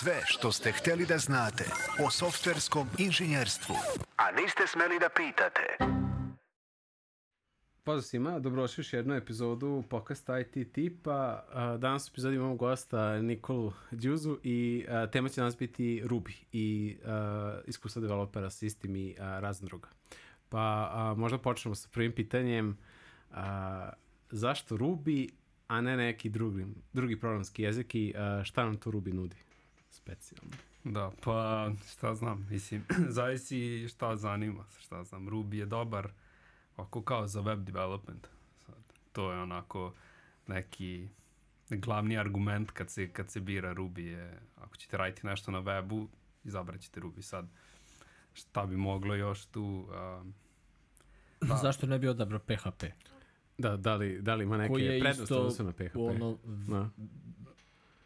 Sve što ste hteli da znate o softverskom inženjerstvu, a niste smeli da pitate. Pozdrav svima, dobrodošli još jednu epizodu podcasta IT tipa. Danas u epizodi imamo gosta Nikolu Đuzu i tema će danas biti Ruby i iskustva developera, sistem i razne druga. Pa možda počnemo sa prvim pitanjem. Zašto Ruby, a ne neki drugi, drugi programski jezik i šta nam to Ruby nudi specijalno? Da, pa šta znam, mislim, zavisi šta zanima, šta znam, Ruby je dobar ako kao za web development. Sad, to je onako neki glavni argument kad se, kad se bira Ruby je, ako ćete raditi nešto na webu, izabrat ćete Ruby sad. Šta bi moglo još tu... Uh, da. Zašto ne bi odabrao PHP? Da, da li, da li ima neke prednosti odnosno na PHP? Ono, da.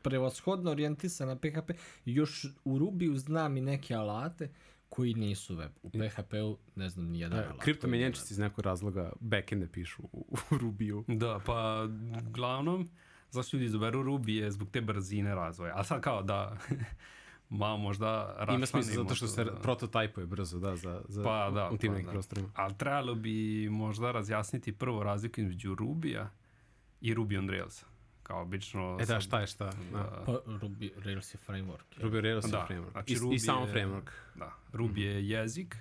Prevashodno orijentisan na PHP. Još u Ruby znam i neke alate koji nisu web. U PHP-u ne znam ni jedan da, alat. Kripto menjenčici iz nekog razloga backende pišu u, u Ruby-u. Da, pa glavnom, zašto ljudi izaberu Ruby je zbog te brzine razvoja. A sad kao da malo možda rašlanimo. Ima smisla zato što se da. prototipuje brzo, da, za, za pa, da, u tim pa, da. prostorima. Ali trebalo bi možda razjasniti prvo razliku između Ruby-a i Ruby on Rails kao obično... E da, šta je šta? Da. Pa Ruby Rails je framework. Je. Ruby Rails da. je framework. Znači, I, Ruby I samo framework. Da, Ruby mm. je jezik,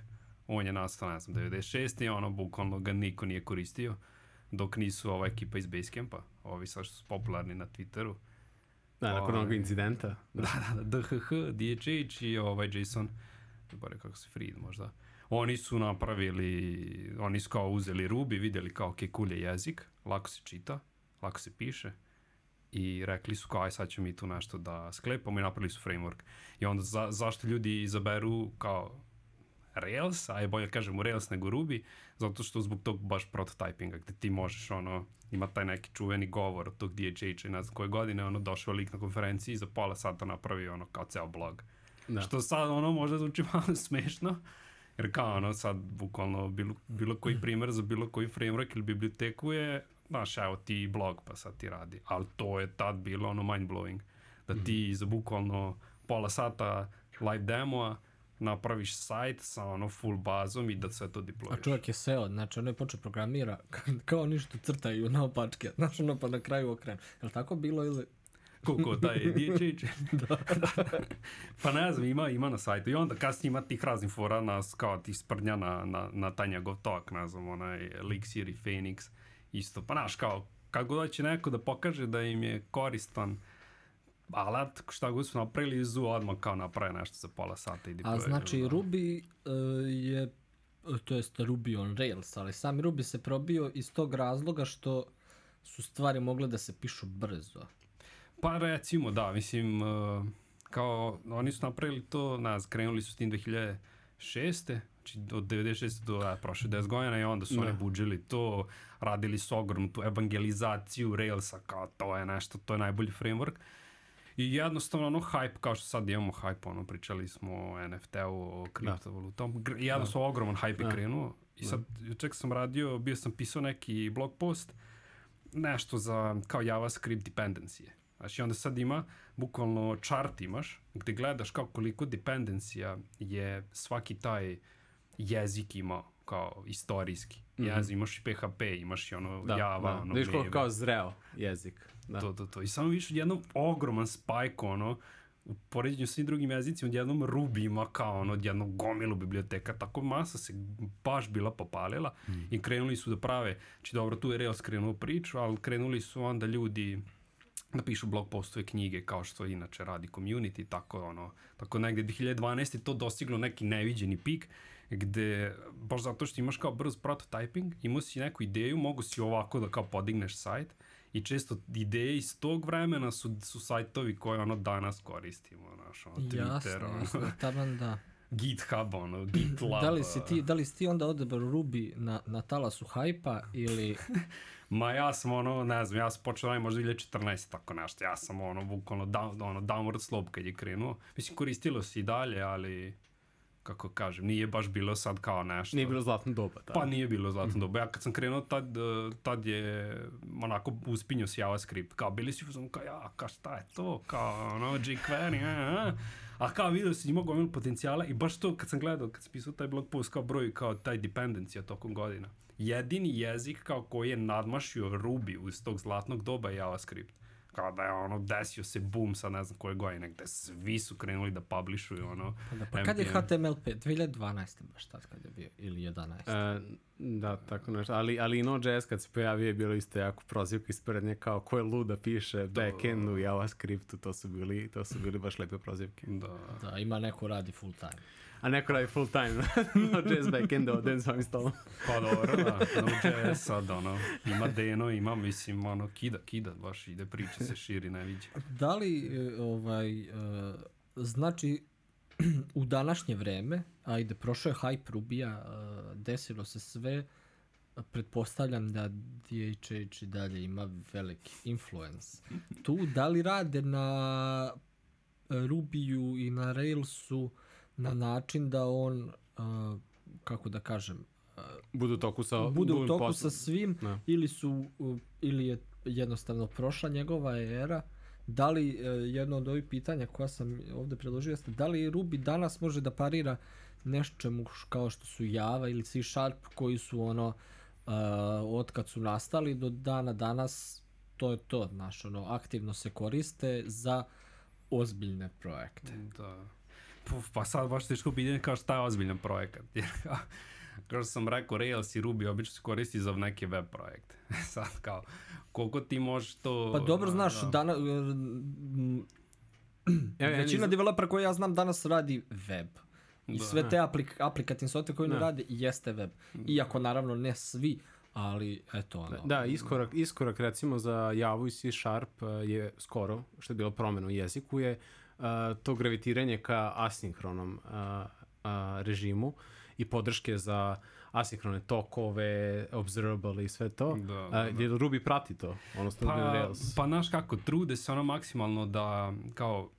on je nastao, ne znam, 96. i ono, bukvalno ga niko nije koristio, dok nisu ova ekipa iz Basecampa, ovi sad što su popularni na Twitteru. Da, nakon onog ovaj, incidenta. Da, da, da, DHH, DHH i ovaj Jason, bare kako se Fried možda. Oni su napravili, oni su kao uzeli Ruby, vidjeli kao ok, cool je jezik, lako se čita, lako se piše, i rekli su kao aj sad ćemo mi tu nešto da sklepamo i napravili su framework. I onda za, zašto ljudi izaberu kao Rails, a je bolje da kažemo Rails nego Ruby, zato što zbog tog baš prototypinga gde ti možeš ono, ima taj neki čuveni govor od tog DHH i ne znam koje godine, ono došao lik na konferenciji i za pola sata napravi ono kao ceo blog. Da. Što sad ono možda zvuči malo smešno, jer kao ono sad bukvalno bilo, bilo koji primer za bilo koji framework ili biblioteku je znaš, evo ti blog pa sad ti radi. Ali to je tad bilo ono mind blowing. Da ti mm. za bukvalno pola sata live demoa napraviš sajt sa ono full bazom i da sve to deployiš. A čovjek je seo, znači ono je počeo programira kao oni što crtaju na opačke, znaš ono pa na kraju okrenu. Je li tako bilo ili Koliko taj DHH? da. pa ne znam, ima, ima na sajtu. I onda kasnije ima tih raznih fora nas, kao ti sprdnja na, na, na taj njegov talk, ne znam, onaj Elixir i Phoenix isto. Pa znaš, kao, kako da će neko da pokaže da im je koristan alat, šta god su napravili, zu odmah kao naprave nešto za pola sata i A znači, da. Ruby uh, je, to jest Ruby on Rails, ali sam Ruby se probio iz tog razloga što su stvari mogle da se pišu brzo. Pa recimo, da, mislim, uh, kao, oni su napravili to, nas, krenuli su s tim 2006 znači od 96. do a, prošle 10 godina i onda su ne. oni buđili to, radili su ogromnu tu evangelizaciju Railsa, kao to je nešto, to je najbolji framework. I jednostavno ono hype, kao što sad imamo hype, ono pričali smo o NFT-u, o kriptovalutom, da. jednostavno da. ogroman hype da. je krenuo. I sad, da. ček sam radio, bio sam pisao neki blog post, nešto za kao JavaScript dependencije. Znači onda sad ima, bukvalno chart imaš, gde gledaš kao koliko dependencija je svaki taj uh, jezik ima kao istorijski. Mm -hmm. Jezik, imaš i PHP, imaš i ono da, Java, da. ono Viš kao, kao zreo jezik. Da. To, to, to. I samo viš jednom ogroman spike, ono, u poređenju svim drugim jezicima, odjednom Ruby ima kao ono, odjednom gomilu biblioteka, tako masa se baš bila popalila mm. i krenuli su da prave, znači dobro, tu je Rails krenuo priču, ali krenuli su onda ljudi da pišu blog postove knjige kao što inače radi community, tako ono, tako negde 2012. to dostiglo neki neviđeni pik gde, baš zato što imaš kao brz prototyping, imao si neku ideju, mogu si ovako da kao podigneš sajt i često ideje iz tog vremena su, su sajtovi koje ono danas koristimo, znaš, ono, Twitter, jasne, ono, jasne, taban da. GitHub, ono, GitLab. da li si ti, da li si ti onda odabrao Ruby na, na talasu hajpa ili... Ma ja sam ono, ne znam, ja sam počeo da možda 2014, tako nešto, ja sam ono, bukvalno, down, ono, downward slope kad je krenuo. Mislim, koristilo se i dalje, ali kako kažem, nije baš bilo sad kao nešto. Nije bilo zlatno doba, da. Pa nije bilo zlatno doba. Ja kad sam krenuo tad, eh, tad je onako uspinio s JavaScript. Kao bili su uzom kao ja, kao šta je to, kao ono jQuery, a, a. A kao vidio si imao gomilu potencijala i baš to kad sam gledao, kad sam pisao taj blog post kao broj, kao taj dependencija tokom godina. Jedini jezik kao koji je nadmašio Ruby uz tog zlatnog doba je JavaScript kao da je ono desio se boom sa ne znam koje godine gde svi su krenuli da publishuju ono Pa, da, pa kad je NPM. HTML5? 2012. baš tad kad je bio, ili 11. E, da, tako nešto. Ali, ali i Node.js kad se pojavio je bilo isto jako prozivka ispred nje kao ko je luda piše backend u JavaScriptu, to su bili, to su bili baš lepe prozivke. Da. Da, ima neko radi full time. A neko radi full time Node.js backend ovdje s ovim stolom. Pa dobro, da. Node.js sad, ono, ima Deno, ima, mislim, ono, kida, kida, baš ide, priča se širi, ne viđe. Da li e, ovaj e, znači u današnje vreme, ajde prošao je hype Rubija, e, desilo se sve, pretpostavljam da DHH i dalje ima veliki influence. Tu da li rade na Rubiju i na Railsu na način da on e, kako da kažem Budu u toku sa... bude u toku sa svim Da. ili su u- ili je jednostavno prošla njegova era da li e, jedno od ovih pitanja koja sam ovde predložio jeste da li Ruby danas može da parira nečemu kao što su Java ili C Sharp koji su ono uh, od kad su nastali do dana danas to je to, znaš, ono, aktivno se koriste za ozbiljne projekte. Da. Puf, pa sad baš teško pitanje kao šta je ozbiljan projekat. Jer, kao, kao što sam rekao, Rails i Ruby obično se koristi za neke web projekte. sad kao, koliko ti možeš to... Pa dobro, da, znaš, da. dana, m, Ja, ja većina nisam- developera koje ja znam danas radi web. I Da. sve te aplik, aplikativne software koje oni Da. rade jeste web. Iako naravno ne svi, ali eto ono. Da, iskorak, iskorak recimo za Javu i C Sharp uh, je skoro, što je bilo promjena u jeziku, je uh, to gravitiranje ka asinhronom uh, uh, režimu i podrške za asinhrone tokove, observable i sve to. Da, da, Uh, da. Jer Ruby prati to, odnosno Ruby Pa, Rails. pa znaš kako, trude se ono maksimalno da kao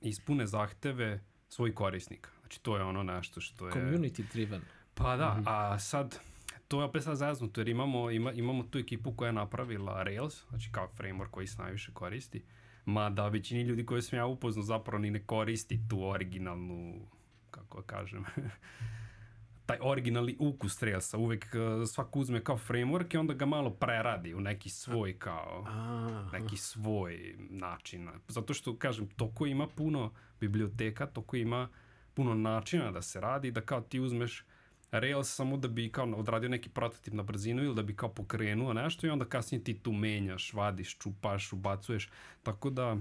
ispune zahteve svojih korisnika. Znači to je ono nešto što je... Community driven. Pa da, a sad, to je opet sad zaznuto jer imamo, ima, imamo tu ekipu koja je napravila Rails, znači kao framework koji se najviše koristi, mada većini ljudi koje sam ja upoznao zapravo ni ne koristi tu originalnu, kako da kažem, taj originalni ukus Railsa, uvek uh, svak uzme kao framework i onda ga malo preradi u neki svoj kao neki svoj način. Zato što, kažem, toko ima puno biblioteka, toko ima puno načina da se radi, da kao ti uzmeš Rails samo da bi kao odradio neki prototip na brzinu ili da bi kao pokrenuo nešto i onda kasnije ti tu menjaš, vadiš, čupaš, ubacuješ. Tako da,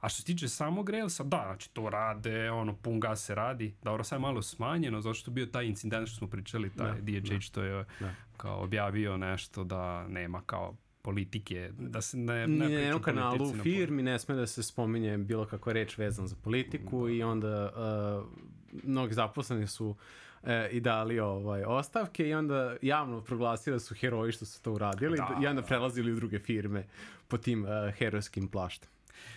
a što se tiče samog Railsa, da, znači to rade, ono, pun gas se radi. Dobro, sad je malo smanjeno, zato što je bio taj incident što smo pričali, taj Da, DHH što je Da. kao objavio nešto da nema kao politike, da se ne, ne priča jednom o kanalu u firmi ne sme da se spominje bilo kakva reč vezan za politiku i onda uh, mnogi zaposleni su e, i dali ovaj, ostavke i onda javno proglasili da su heroji što su to uradili Da, i onda prelazili u druge firme po tim uh, herojskim plaštem.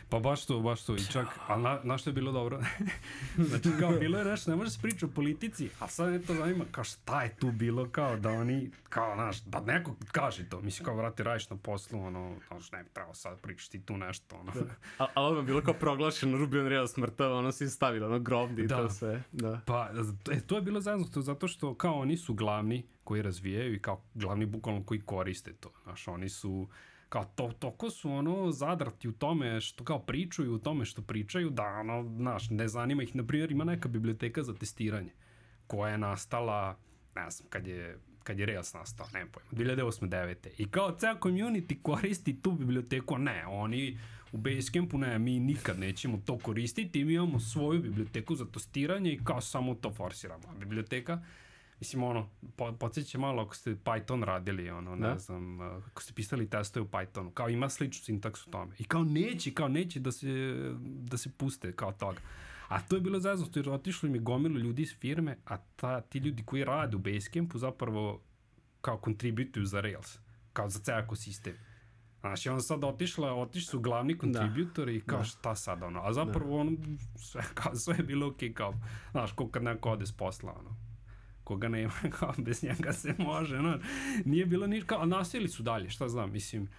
Pa baš to, baš to. I čak, ali na, na što je bilo dobro? znači, kao bilo je nešto, ne može se priča o politici, a sad me to zanima, kao šta je tu bilo, kao da oni, kao, znaš, da neko kaže to. Mislim, kao, vrati, radiš na poslu, ono, znaš, ne bi trebao sad pričati tu nešto, ono. A, ali odmah bilo kao proglašeno Ruby on Rails mrtav, ono si stavili ono grobni i Da. to sve. Da. Pa, e, to je bilo zeznuto zato što kao oni su glavni koji razvijaju i kao glavni bukvalno koji koriste to. Znaš, oni su kao to, toko su ono zadrati u tome što kao pričaju u tome što pričaju da ono, znaš, ne zanima ih. Na primjer, ima neka biblioteka za testiranje koja je nastala, ne znam, kad je kad je Rails nastao, ne pojma, 2008. 9. I kao ceo community koristi tu biblioteku, ne, oni u Basecampu ne, mi nikad nećemo to koristiti, mi imamo svoju biblioteku za testiranje i kao samo to forsiramo. A biblioteka, mislim, ono, po, podsjeća malo ako ste Python radili, ono, ne Da. znam, uh, ako ste pisali testove u Pythonu, kao ima sličnu sintaksu tome. I kao neće, kao neće da se, da se puste kao toga. A to je bilo zaznuto jer otišlo im je gomilu ljudi iz firme, a ta, ti ljudi koji rade u Basecampu zapravo kao kontributuju za Rails, kao za ceo ekosistem. Znaš, i on sad otišla, otišli su glavni kontributori i kao šta sad, ono, a zapravo ono, sve, kao, sve je bilo okej, kao, znaš, ko kad neko ode s posla, ono, koga nema, kao, bez njega se može, ono, nije bilo ništa, kao, nastavili su dalje, šta znam, mislim,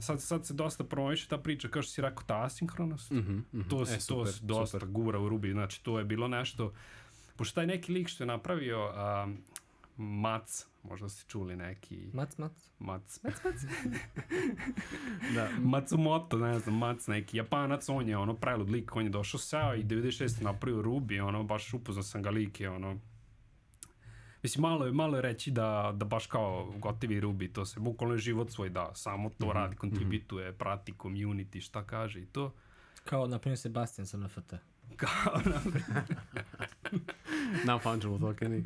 sad, sad se dosta promoviše ta priča, kao što si rekao, ta asinhronost, Mhm, mhm. to se, E, to se dosta super. gura u rubi, znači, to je bilo nešto, pošto taj neki lik što je napravio, um, Mac, možda ste čuli neki, Mac, mac. Mac, Da, Matsumoto, ne znam, Mac neki japanac, on je ono prelud lik, on je došao seo i 96. napravio Ruby, ono, baš upoznao sam ga lik je, ono, Mislim, malo je, malo je reći da, da baš kao gotivi Ruby, to se bukvalno je život svoj da, samo to radi, kontributuje, prati community, šta kaže i to. Kao, na primjer, Sebastian sa NFT. Kao, na non-fungible tokeni.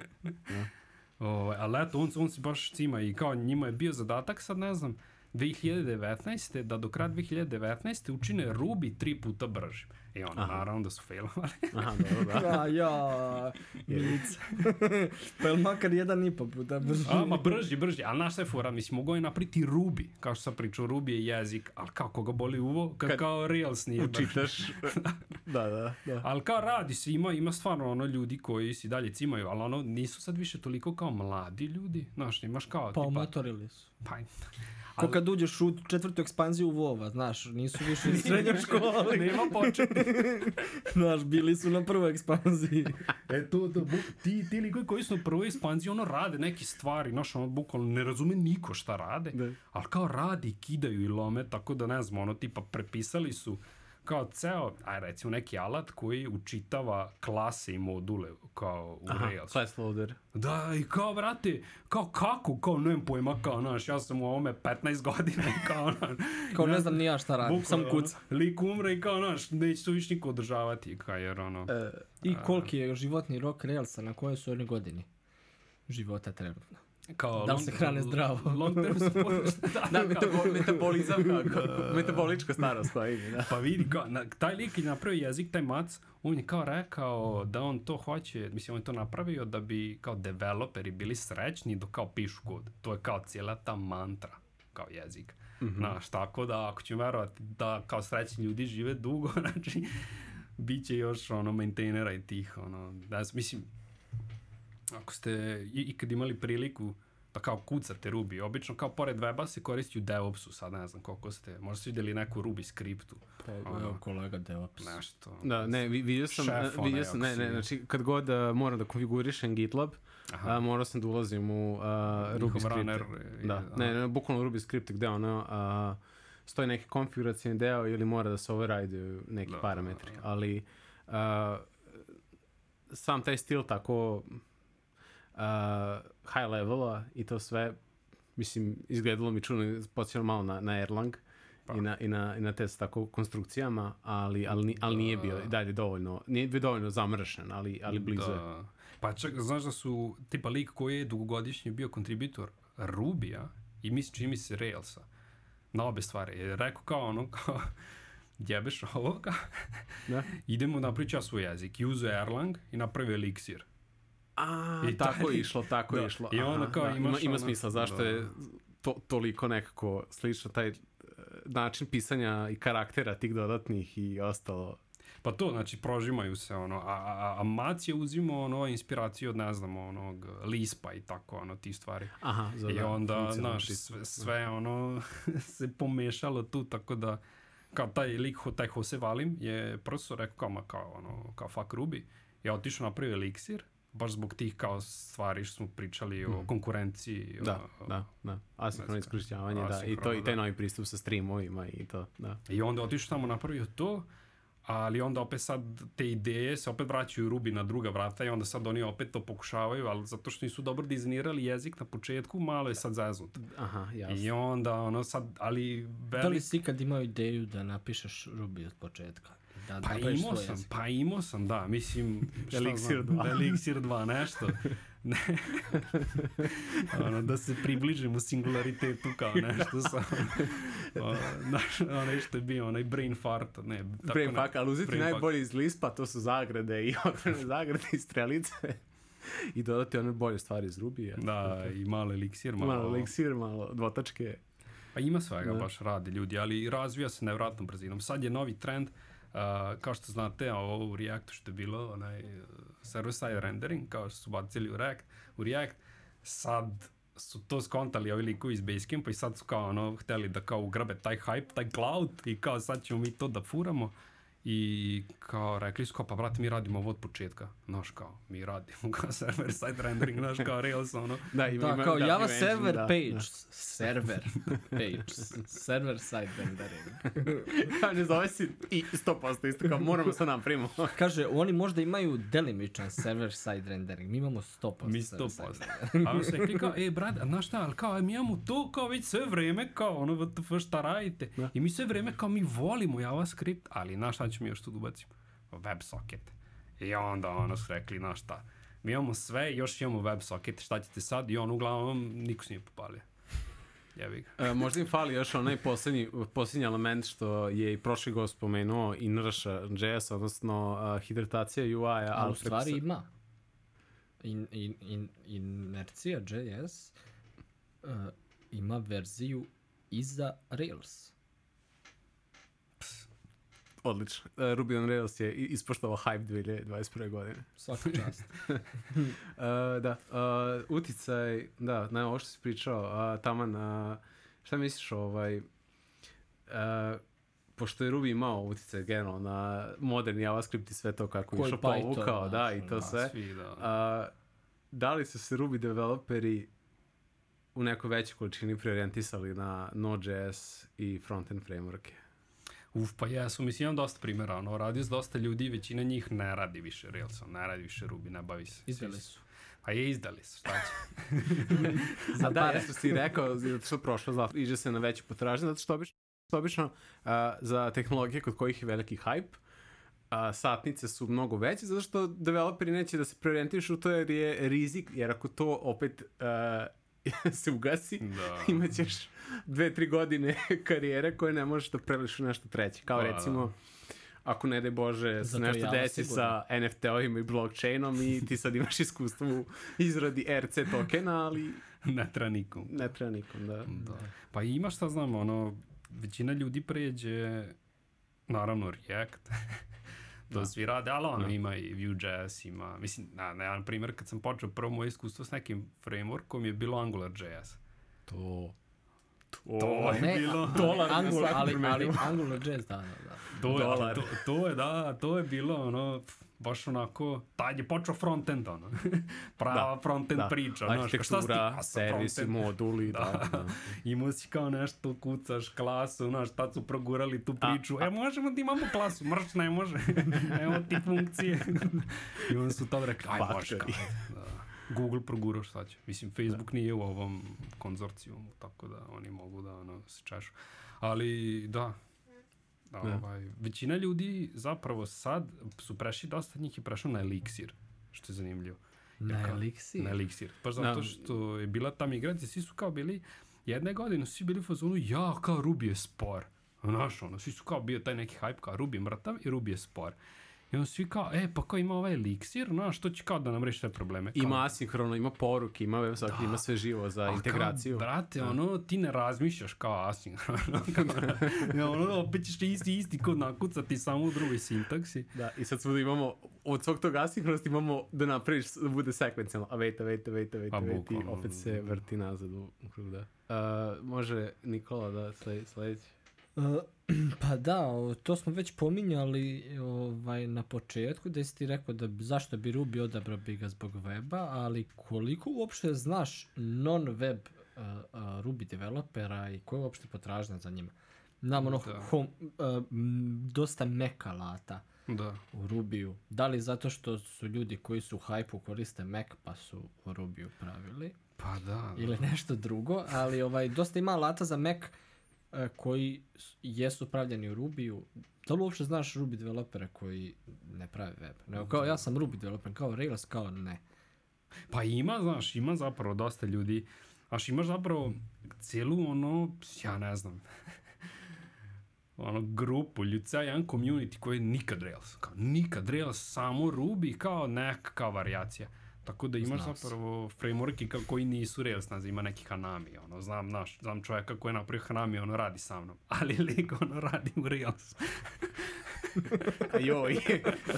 Ovaj, ali eto, on, on se baš cima i kao njima je bio zadatak, sad ne znam, 2019. da do kraja 2019. učine Ruby tri puta bržim. I ono, naravno da su failovali. Aha, dobro, da. A, ja, milica. pa jel makar jedan i po puta brži? A, ma brži, brži, ali znaš šta je fora, mislim, mogu je napriti Ruby, kao što sam pričao, Ruby je jezik, ali kako ga boli uvo, kad, Kad kao Rails nije brži. Učitaš. da, da, da. Ali kao radi se, ima, ima stvarno ono ljudi koji si dalje cimaju, ali ono nisu sad više toliko kao mladi ljudi, znaš, imaš kao Pa tipa... omatorili su. Pa, Ko kad uđeš u četvrtu ekspanziju Vova, znaš, nisu više iz srednje škole. nema početni. znaš, bili su na prvoj ekspanziji. E to, to, bu, ti, ti likovi koji su na prvoj ekspanziji, ono rade neke stvari, znaš, ono, bukvalno ne razume niko šta rade, Da. ali kao radi, kidaju i lome, tako da ne znam, ono, tipa, prepisali su kao ceo, aj recimo neki alat koji učitava klase i module kao u Aha, Rails. class loader. Da, i kao, brate, kao kako, kao, nemam pojma, kao, znaš, ja sam u ovome 15 godina i kao, znaš, Kao ne znam ni ja šta radim, sam bukvalno, kuc. ono, Lik umre i kao, znaš, neće to više niko održavati, kao, jer, ono, E, I koliki je životni rok Railsa, na kojoj su oni godini života trenutno? Kao... Da li se long- hrane zdravo? Long term support, da, da, metabo, metabolizam kako, metabolička starost koja ide, da. Pa vidi, kao, na, taj lik je napravio jezik, taj mac, on je kao rekao da on to hoće, mislim, on je to napravio da bi kao developeri bili srećni dok kao pišu kod. To je kao cijela ta mantra, kao jezik. Mm -hmm. Znaš, tako da ako ću verovati da kao srećni ljudi žive dugo, znači, bit će još ono maintainera i tih, ono, da, mislim, ako ste ikad imali priliku da kao kucate Ruby, obično kao pored weba se koristi u DevOpsu, sad ne znam koliko ste, možda ste vidjeli neku Ruby skriptu, Pa, Ono. evo kolega DevOps. nešto. Da, ne, vi- vidio sam, Šef Šef, onaj, vidio sam, ne, ne, znači kad god uh, moram da konfigurišem GitLab, Aha. a, morao sam da ulazim u uh, Ruby skripte. Da, aha. ne, ne, bukvalno Ruby skripte gde ono, a, stoji neki konfiguracijni deo ili mora da se override neki Da, parametri, da, ali a, sam taj stil tako high levela i to sve, mislim, izgledalo mi čudno, podsjetilo malo na, na Erlang, Pa. i, na, i, na, i na te s tako konstrukcijama, ali, ali, ali nije bio i dalje dovoljno, nije bio dovoljno zamršen, ali, ali blizu je. Da. Pa čak, znaš da su, tipa lik koji je dugogodišnji bio kontributor Rubija i mislim čini mi se Railsa, na obe stvari, je rekao kao ono, kao, jebeš ovoga, Da. idemo napraviti ja svoj jezik. I uzeo Erlang i napravio Elixir. A, I tako taj- je išlo, tako je da. išlo. I onda kao da, imaš ima, ima ono- smisla, zašto da. je to, toliko nekako slično taj e, način pisanja i karaktera tih dodatnih i ostalo. Pa to, znači, prožimaju se, ono, a, a, a Mac je uzimao, ono, inspiraciju od, ne znam, onog, Lispa i tako, ono, ti stvari. Aha, za I da, onda, znaš, sve, sve ono, se pomešalo tu, tako da, kao taj lik, taj Jose Valim je prosto rekao kao, ma kao, ono, kao fuck Ruby. Ja otišao napravio Elixir, baš zbog tih kao stvari što smo pričali o konkurenciji. Da, o, da, da. Asinhrono Ne znam. iskorišćavanje, da. I, to, Asinhrono, I taj da. novi pristup sa streamovima i to, da. I onda otišao tamo napravio to, ali onda opet sad te ideje se opet vraćaju Ruby na druga vrata i onda sad oni opet to pokušavaju, ali zato što nisu dobro dizajnirali jezik na početku, malo je sad zeznut. Aha, jasno. I onda ono sad, ali Da li velik... si ikad imao ideju da napišeš Ruby od početka? Da Pa imao sam, jezik? pa imao sam, da, mislim... Elixir znam, 2. Elixir 2, nešto. Ne. ono, da se približimo singularitetu kao nešto sa... Znaš, onaj što je bio, onaj brain fart, ne, tako Brain ne- fuck, ali uzeti najbolji iz Lispa, to su zagrade i okrene zagrade i strelice. I dodati one bolje stvari iz Rubija. Da, i malo eliksir, malo... Malo eliksir, malo dvotačke. Pa ima svega, baš rade ljudi, ali razvija se nevratnom brzinom. Sad je novi trend, uh, kao što znate, ovo u Reactu što je bilo, onaj uh, server-side rendering, kao što su bacili u React, u React, sad su to skontali ovi likovi iz Basecampa i sad su kao ono hteli da kao ugrabe taj hype, taj cloud i kao sad ćemo mi to da furamo i kao rekli su kao pa brate mi radimo ovo od početka znaš kao mi radimo kao server side rendering znaš kao Rails ono Da, ima, Da, kao da, Java server da, page, Da. server page, server side rendering. Da. ne zove se i 100% isto kao moramo se napravimo. Kaže, oni možda imaju delimičan server side rendering, mi imamo 100% mi server 100%. side rendering. A on se rekli kao, e, brate, znaš šta, ali kao, mi imamo to kao već sve vreme, kao, ono, šta radite? Da. I mi sve vreme, kao, mi volimo JavaScript, ali, znaš šta ćemo još tu da ubacimo? WebSocket. I onda, ono, su rekli, znaš šta, mi imamo sve, još imamo WebSocket, šta ćete sad? I on, uglavnom, niko se nije popalio. Jebi ga. E, možda im fali još onaj poslednji, poslednji element što je i prošli gost spomenuo, inertia JS, odnosno uh, hidratacija UI-a. Ali u stvari se- ima. In, in, in, inercija JS uh, ima verziju i za Rails. Odlično. Uh, Ruby on Rails je ispoštovao hype 2021. godine. Svaka čast. Uh, da, uh, uticaj, da, na ovo što si pričao, uh, taman, uh, šta misliš ovaj, uh, pošto je Ruby imao uticaj generalno na moderni JavaScript i sve to kako je išao povukao, da, i to sve. Svi, da. A, da li su se Ruby developeri u nekoj većoj količini preorijentisali na Node.js i frontend frameworke? Uf, pa jesu, mislim, imam dosta primjera, ono, radio s dosta ljudi, većina njih ne radi više Railsom, ne radi više Ruby, ne bavi se. Izdali su. Pa je izdali su, šta će? A da, ja što si rekao, zato što prošlo zlato, iđe se na veću potražnju, zato što obično, obično a, za tehnologije kod kojih je veliki hype, a, satnice su mnogo veće, zato što developeri neće da se preorijentišu to jer je rizik, jer ako to opet a, se ugasi, Da. imaćeš dve, tri godine karijere koje ne možeš da preliš u nešto treće. Kao Pa, recimo, ako ne daj Bože se nešto Java desi sigurno. sa NFT-ovima i blockchainom i ti sad imaš iskustvo u izradi RC tokena, ali ne treba nikom. ne treba nikom da... Da. Pa ima šta znam, ono, većina ljudi pređe, naravno React, to svi rade, ali ono Da. ima i Vue.js, ima, mislim, na, na jedan primjer, kad sam počeo prvo moje iskustvo s nekim frameworkom je bilo AngularJS. To... To je Ne, bilo... dolar Angular, ali, ali primjeru. AngularJS, da, da, da. To je, Dolar. to, to je, da, to je bilo, ono, pf, baš onako, tad je počeo frontend, ono. Prava Da, frontend da. priča, znaš, šta Arhitektura, a sa servisi, moduli, da. da. Imao si kao nešto, kucaš klasu, znaš, tad su progurali tu A, priču. E, možemo da imamo klasu, mrš, ne može. Evo ti funkcije. I onda su tad rekli, aj, može kao. Da. Google progurao šta će. Mislim, Facebook nije u ovom konzorcijumu, tako da oni mogu da ono, se češu. Ali, da, da, Da. ovaj, većina ljudi zapravo sad su prešli, dosta njih je prešlo na Elixir, što je zanimljivo. Na kao- Elixir? Na Elixir. Pa zato Da. što je bila ta migracija, svi su kao bili, jedne godine svi bili u fazonu, ja, kao Ruby je spor. Znaš, ono, svi su kao bio taj neki hype, kao Ruby je mrtav i Ruby je spor. I onda svi kao, e, pa kao ima ovaj Elixir, znaš, to će kao da nam reši sve probleme. Kao, Ima asinhrono, ima poruke, ima WebSocket, ima sve živo za a integraciju. Kao, brate, ono, ti ne razmišljaš kao asinhrono. ja, ono, opet ćeš isti, isti kod nakucati samo u drugoj sintaksi. Da, i sad svuda imamo, od svog tog asinhronosti imamo da napraviš, da bude sekvencijalno. A wait, a wait, a wait, a wait, a wait, i opet se vrti nazad u, krug, da. Uh, može Nikola da sledi, sledeći? Uh, pa da, to smo već pominjali ovaj, na početku, da si ti rekao da zašto bi Ruby odabrao bi ga zbog weba, ali koliko uopšte znaš non-web uh, uh, Ruby developera i koja je uopšte potražnja za njima? Nam ono Da. home, uh, dosta Mac alata Da. u Rubiju. Da li zato što su ljudi koji su u hype koriste Mac pa su u Rubiju pravili? Pa da, da. ili nešto drugo, ali ovaj dosta ima alata za Mac koji s- jesu pravljeni u Rubiju. Da li uopšte znaš Ruby developere koji ne prave web? Nego kao ja sam Ruby developer, kao Rails, kao ne. Pa ima, znaš, ima zapravo dosta ljudi. Znaš, imaš zapravo cijelu ono, ja ne znam, ono grupu ljuca, jedan community koji je nikad Rails. Kao, nikad Rails, samo Ruby kao neka kao variacija. Tako da imaš Zna se. zapravo frameworki ka- koji nisu Rails, znam, ima neki Hanami, ono, znam, naš, znam čovjeka koji je napravio Hanami, ono, radi sa mnom, ali lik, ono, radi u Rails. A joj,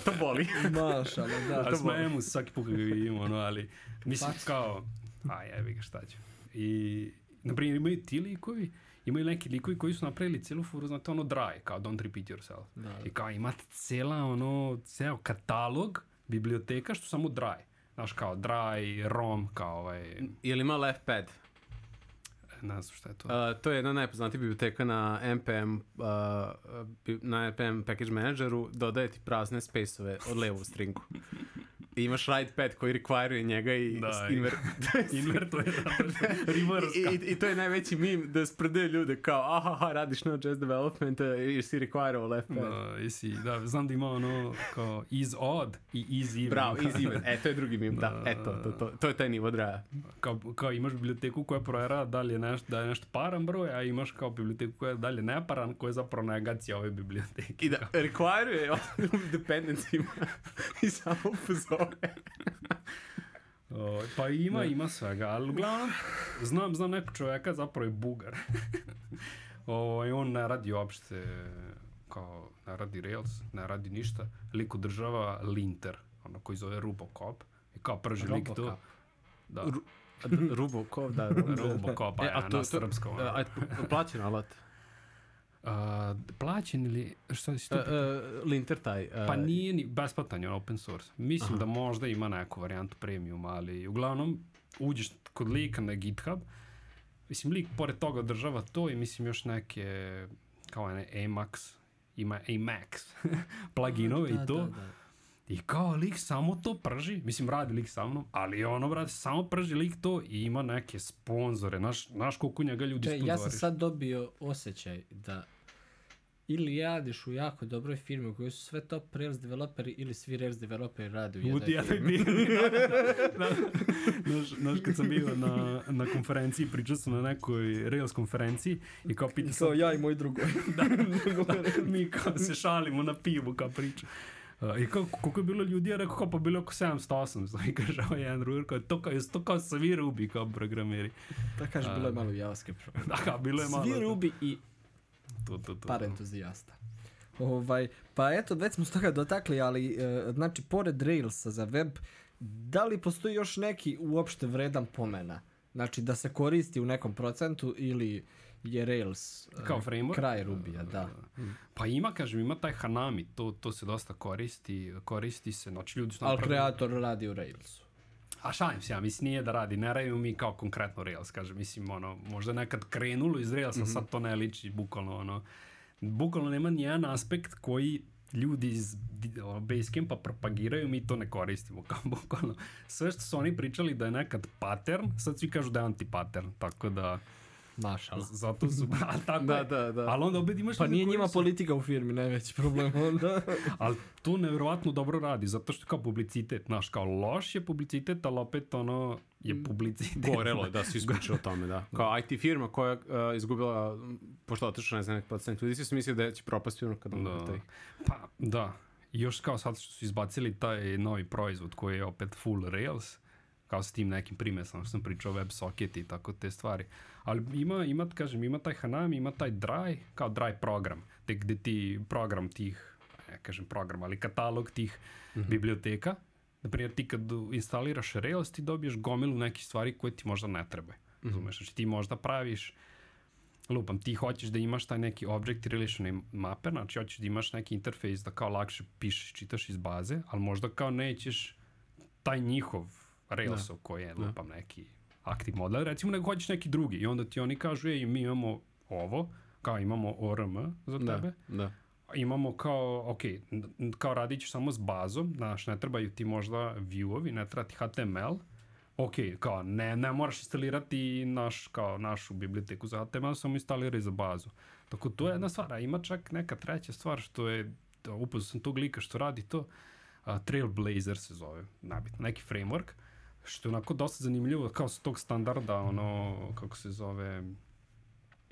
to boli. Mašala, da. A smejemo se svaki put ga vidimo, ono, ali, mislim, kao, a jebi ga, šta ću. I, na primjer, imaju ti likovi, imaju neki likovi koji su napravili cijelu furu, znate, ono, dry, kao don't repeat yourself. Da, da. I kao imate cijela, ono, ceo katalog biblioteka što samo dry. Znaš, kao dry, rom, kao ovaj, Je li ima left pad? ne znam šta je to. Uh, to je jedna najpoznatija biblioteka na NPM, uh, na NPM package manageru, dodaje ti prazne space-ove od levu stringu. I imaš write pad koji require njega i Da, i- inver... Invertuje, da, reverse, I, i, I to je najveći mim da sprde ljude kao aha, aha radiš Node.js development uh, jer si require left pad. Da, jesi, da, znam da ima ono kao is odd i is even. Bravo, easy even. E, to je drugi mim, da. Da. Eto, to, to, to je taj nivo draja. Kao, kao imaš biblioteku koja provjera da li je nešto, da je nešto paran broj, a imaš kao biblioteku koja je dalje neparan, koja je zapravo negacija ove biblioteke. I da require je dependencijima i samo pozove. O, pa ima, ima svega, ali uglavnom znam, znam nekog čovjeka, zapravo je bugar. o, I on ne radi uopšte kao, ne radi Rails, ne radi ništa. Lik održava linter, ono koji zove Rubocop. I kao prži lik to. Robocop. Da. Ru- Rubocop, da. Robocop, a, E, a ja, to- na srpskom. a plaćen alat. A, plaćen ili, šta si Uh, to uh, linter taj. Uh, Pa nije ni besplatan je on open source. Mislim da možda ima neku varijantu premium, ali uglavnom uđeš kod lika na GitHub, mislim lik pored toga održava to i mislim još neke kao ne Emacs, ima Emacs pluginove Da, i to. da, da. I kao lik samo to prži, mislim radi lik sa mnom, ali ono brate samo prži lik to i ima neke sponzore, znaš, znaš koliko njega ljudi Če, ja sam sponzoriš. sad dobio osjećaj da ili radiš u jako dobroj firmi u kojoj su sve top Rails developeri ili svi Rails developeri rade u jednoj jednoj firmi. Znaš, znaš, kad sam bio na, na konferenciji, pričao sam na nekoj Rails konferenciji i kao pitao sam, ja i moj drugoj. da, mi kao se šalimo na pivu kao priča. Uh, I kao, koliko je bilo ljudi, ja rekao, kao, pa bilo je oko 700-800. I kaže, ovaj jedan drugar, kao, to kao, to kao svi rubi kao programeri. Da kaže, bilo je malo JavaScript. Da, kao, bilo je malo. Svi Ruby i To, to, to, par entuzijasta. Ovaj, pa eto, već smo se toga dotakli, ali e, znači, pored Railsa za web, da li postoji još neki uopšte vredan pomena? Znači, da se koristi u nekom procentu ili je Rails e, Kao framework? kraj Rubija, da. Pa ima, kažem, ima taj Hanami, to, to se dosta koristi, koristi se, znači ljudi su Ali napravili- kreator radi u Railsu. A šalim se ja, mislim nije da radi, ne radimo mi kao konkretno Rails, kažem, mislim, ono, možda nekad krenulo iz Railsa, Mhm. sad to ne liči, bukvalno, ono, bukvalno nema nijedan aspekt koji ljudi iz Basecampa propagiraju, mi to ne koristimo, kao bukvalno. Sve što su oni pričali da je nekad pattern, sad svi kažu da je anti-pattern, tako da, Mašala. zato su, a tako Da, je. da, da. Ali onda opet imaš Pa nije njima su- politika u firmi najveći problem onda. Ali to nevjerovatno dobro radi, zato što kao publicitet, znaš, kao loš je publicitet, ali opet ono je publicitet. Gorelo je, da, svi su pričali o tome, da. Kao IT firma koja je uh, izgubila, pošto otišla, ne znam, nek procent ljudi, svi su mislili da će propasti ono kad on Da. taj. Pa, da. Još kao sad što su izbacili taj novi proizvod koji je opet full Rails, kao s tim nekim primesama što sam pričao WebSocket i tako te stvari. Ali ima, ima, kažem, ima taj Hanami, ima taj dry, kao dry program, te gde ti program tih, ne kažem program, ali katalog tih biblioteka, na primjer ti kad instaliraš Rails ti dobiješ gomilu nekih stvari koje ti možda ne trebaju. Razumeš, znači ti možda praviš lupam, ti hoćeš da imaš taj neki object relation mapper, znači hoćeš da imaš neki interfejs da kao lakše pišeš, čitaš iz baze, ali možda kao nećeš taj njihov Railsov koji je, lupam, neki active model, recimo nego hoćeš neki drugi i onda ti oni kažu, ej, mi imamo ovo, kao imamo ORM za Da, tebe, da. imamo kao, ok, kao radit ćeš samo s bazom, znaš, ne trebaju ti možda view-ovi, ne treba ti HTML, ok, kao ne, ne moraš instalirati naš, kao našu biblioteku za HTML, samo instaliraj za bazu. Tako to je jedna stvar, a ima čak neka treća stvar što je, da, upoznao sam tog lika što radi to, a, Trailblazer se zove, nabitno, neki framework, što je onako dosta zanimljivo, kao s tog standarda, ono, kako se zove,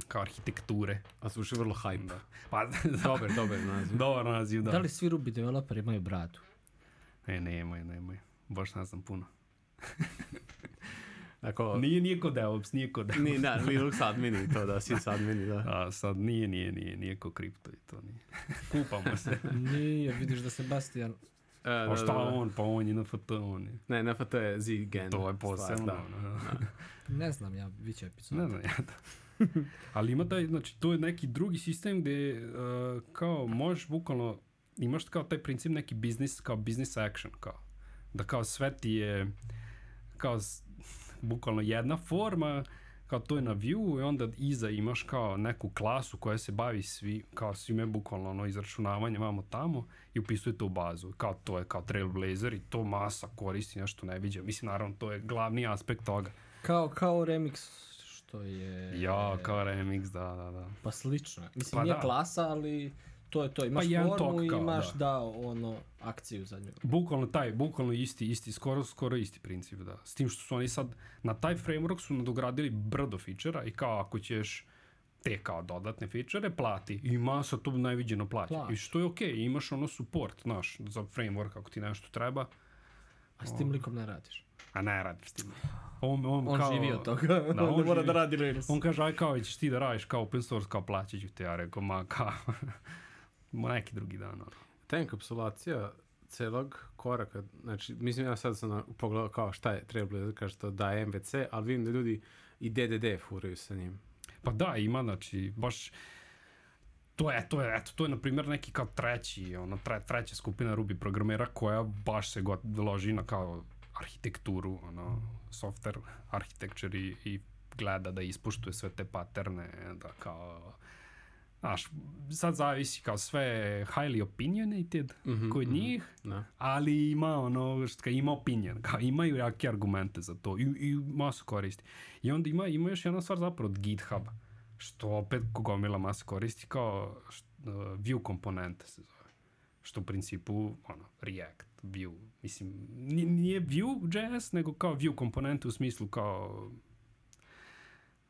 kao arhitekture. A zvuči vrlo hype. Da. Pa, Dobar, dobar naziv. Dobar naziv, da. Da li svi Ruby developeri imaju bradu? E, nemoj, nemoj. Baš ne znam puno. Ako, Nije, nije kod DevOps, nije kod DevOps. Ni, da, Linux admini to, da, sys admini, da. A sad nije, nije, nije, nije ko kripto i to nije. Kupamo se. Nije, vidiš da Sebastian... Pa da, šta da, da. on, pa on je na FT, on je. Ne, NFT je Z-Gen. To je posebno. Da. da. Ne znam ja, bit će epizod. Ne znam ja da. Ali ima taj, znači, to je neki drugi sistem gde uh, kao možeš bukvalno, imaš kao taj princip neki biznis, kao business action, kao. Da kao sve ti je, kao bukvalno jedna forma, kao to je na view i onda iza imaš kao neku klasu koja se bavi svi, kao svime bukvalno ono izračunavanje vamo tamo i upisuje to u bazu. Kao to je kao Trailblazer i to masa koristi, nešto ne viđa. Mislim, naravno, to je glavni aspekt toga. Kao, kao remix što je... Ja, kao remix, da, da, da. Pa slično. Mislim, Pa nije da. klasa, ali to je to. Imaš jedan formu tok kao, imaš, da. da. ono, akciju za nju. Bukvalno taj, bukvalno isti, isti, skoro, skoro isti princip, da. S tim što su oni sad, na taj framework su nadogradili brdo fičera i kao ako ćeš te kao dodatne fičere, plati. I masa to najviđeno. Plaća. I što je okej, imaš ono support, znaš, za framework ako ti nešto treba, A s tim likom ne radiš. a ne radiš s tim. On, on, On kao, živi od toga. Da, on on mora živi. da radi Rails. On kaže, aj kao, ćeš ti da radiš kao open source, kao plaćat ću te, ja rekao, ma kao, neki drugi dan, ono. Ta enkapsulacija celog koraka, znači, mislim ja sad sam pogledao kao šta je Trailblazer, kaže to da je MVC, ali vidim da ljudi i DDD furaju sa njim. Pa da, ima, znači, baš, to je, to je, eto, to je, na primjer, neki kao treći, ono, tre, treća skupina Ruby programera koja baš se god loži na kao arhitekturu, ono, software architecture i, i gleda da ispuštuje sve te paterne, da kao, znaš, sad zavisi kao sve highly opinionated Mhm, kod mhm. njih, Da. ali ima ono što kao ima opinion, kao imaju jake argumente za to i, i masu koristi. I onda ima, ima još jedna stvar zapravo od GitHub, što opet gomila masa koristi kao št, uh, view komponente se zove. Što u principu, ono, React, view, mislim, nije, Vue.js, nego kao view komponente u smislu kao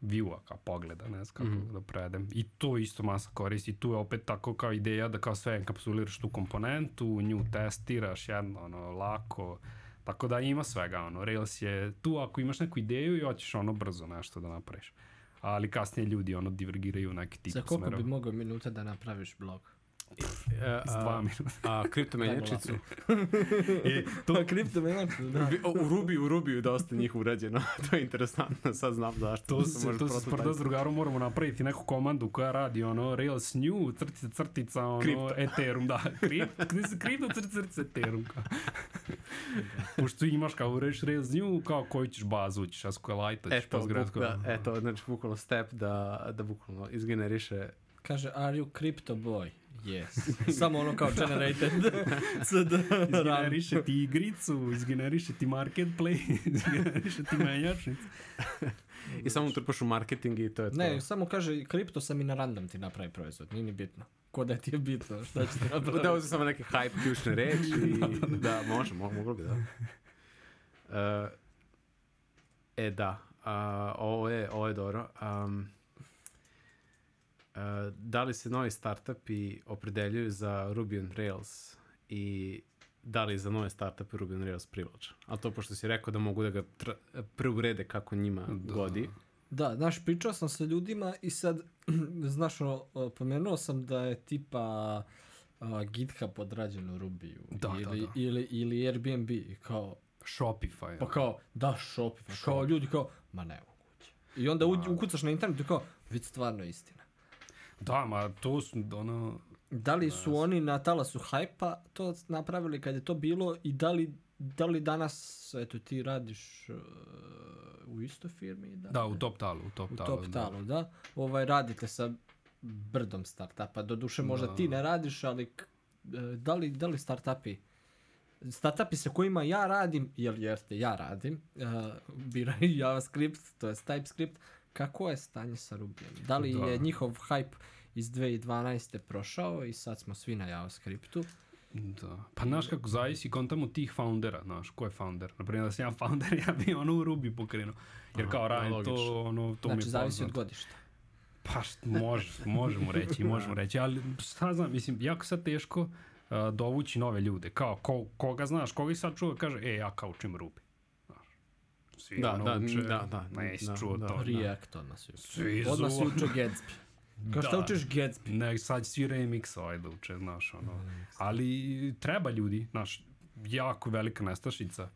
view-a, kao pogleda, ne znam kako Mhm. da predem. I to isto masa koristi. Tu je opet tako kao ideja da kao sve enkapsuliraš tu komponentu, nju testiraš jedno, ono, lako. Tako da ima svega, ono, Rails je tu ako imaš neku ideju i hoćeš ono brzo nešto da napraviš. Ali kasnije ljudi ono divergiraju u neki tip Za koliko smerova. bi mogao minuta da napraviš blog? E, dva minuta. A kriptomenjačicu? e, To je kripto da. U Rubiju, u Rubiju je dosta njih urađeno. to je interesantno, sad znam zašto. To se, to se sprda s drugarom moramo napraviti neku komandu koja radi ono Rails new, crtica, crtica, ono Kripto. Ethereum, da, kripto, kripto, crtica, crtica, Ethereum. Pošto imaš kao ureš Rails new, kao koju ćeš bazu, ćeš SQLite, ćeš Postgres, da, eto, znači bukvalno step da, da bukvalno izgeneriše Kaže, are you crypto boy? Yes. Samo ono kao generated. CD. Izgeneriše ti igricu, izgeneriše ti marketplace, izgeneriše ti menjačnicu. i samo utrpaš u marketing i to je to. Ne, samo kaže, kripto sam i na random ti napravi proizvod, nije ni bitno. Ko da ti je bitno, šta će ti napraviti? Da uzem samo neke hype ključne reči i da, može, mo, moglo bi da. Uh, e da, a, ovo, je, ovo je dobro. Um, uh, da li se novi startupi opredeljuju za Ruby on Rails i da li za nove startupe Ruby on Rails privlačan? Ali to pošto si rekao da mogu da ga preurede kako njima Da. godi. Da, znaš, pričao sam sa ljudima i sad, znaš, ono, pomenuo sam da je tipa a, GitHub odrađen u Rubiju. Da, da, ili, da. Ili, ili Airbnb, kao, Shopify. pa kao, da, Shopify, kao ljudi kao, ma ne moguće. I onda uđ- ukucaš na internet i kao, vid stvarno istina. Da, ma to su ono... Da li su oni na talasu hajpa to napravili kad je to bilo i da li, da li danas, eto, ti radiš uh, u istoj firmi? Da, Da, u top talu, u top u talu. top talu, da. Ovaj, radite sa brdom startupa. Doduše možda Da. ti ne radiš, ali e, da li, da li startupi startupi sa kojima ja radim, jer jeste, ja radim, uh, biraju JavaScript, to je TypeScript, kako je stanje sa Rubyjem? Da li Da. je njihov hype iz 2012. prošao i sad smo svi na JavaScriptu? Da. Pa znaš kako zavisi kontamo tih foundera, znaš, ko je founder? Naprimjer, da sam ja founder, ja bi ono u Ruby pokrenuo. Jer Aha, kao radim to, ono, to mi znači, je zavisi od godišta. Pa št- može, možemo reći, možemo reći, ali šta znam, mislim, jako sad teško uh, dovući nove ljude, kao ko, koga znaš, koga i sad čuva kaže, e, ja kao učim Ruby. Svi Da, ono da, uče, da, da, nisi da, čuo da. to. React odmah se uče. Svi Odmah se uče Gatsby. Kao šta Da. učeš Gatsby? Ne, sad svi remix ovaj da uče, znaš, ono. Ali treba ljudi, znaš, jako velika nestašica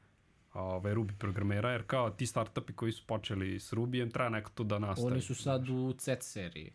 ovaj, Ruby programera, jer kao ti startupi koji su počeli s Rubijem, treba neko to da nastavi. Oni su sad u Z seriji.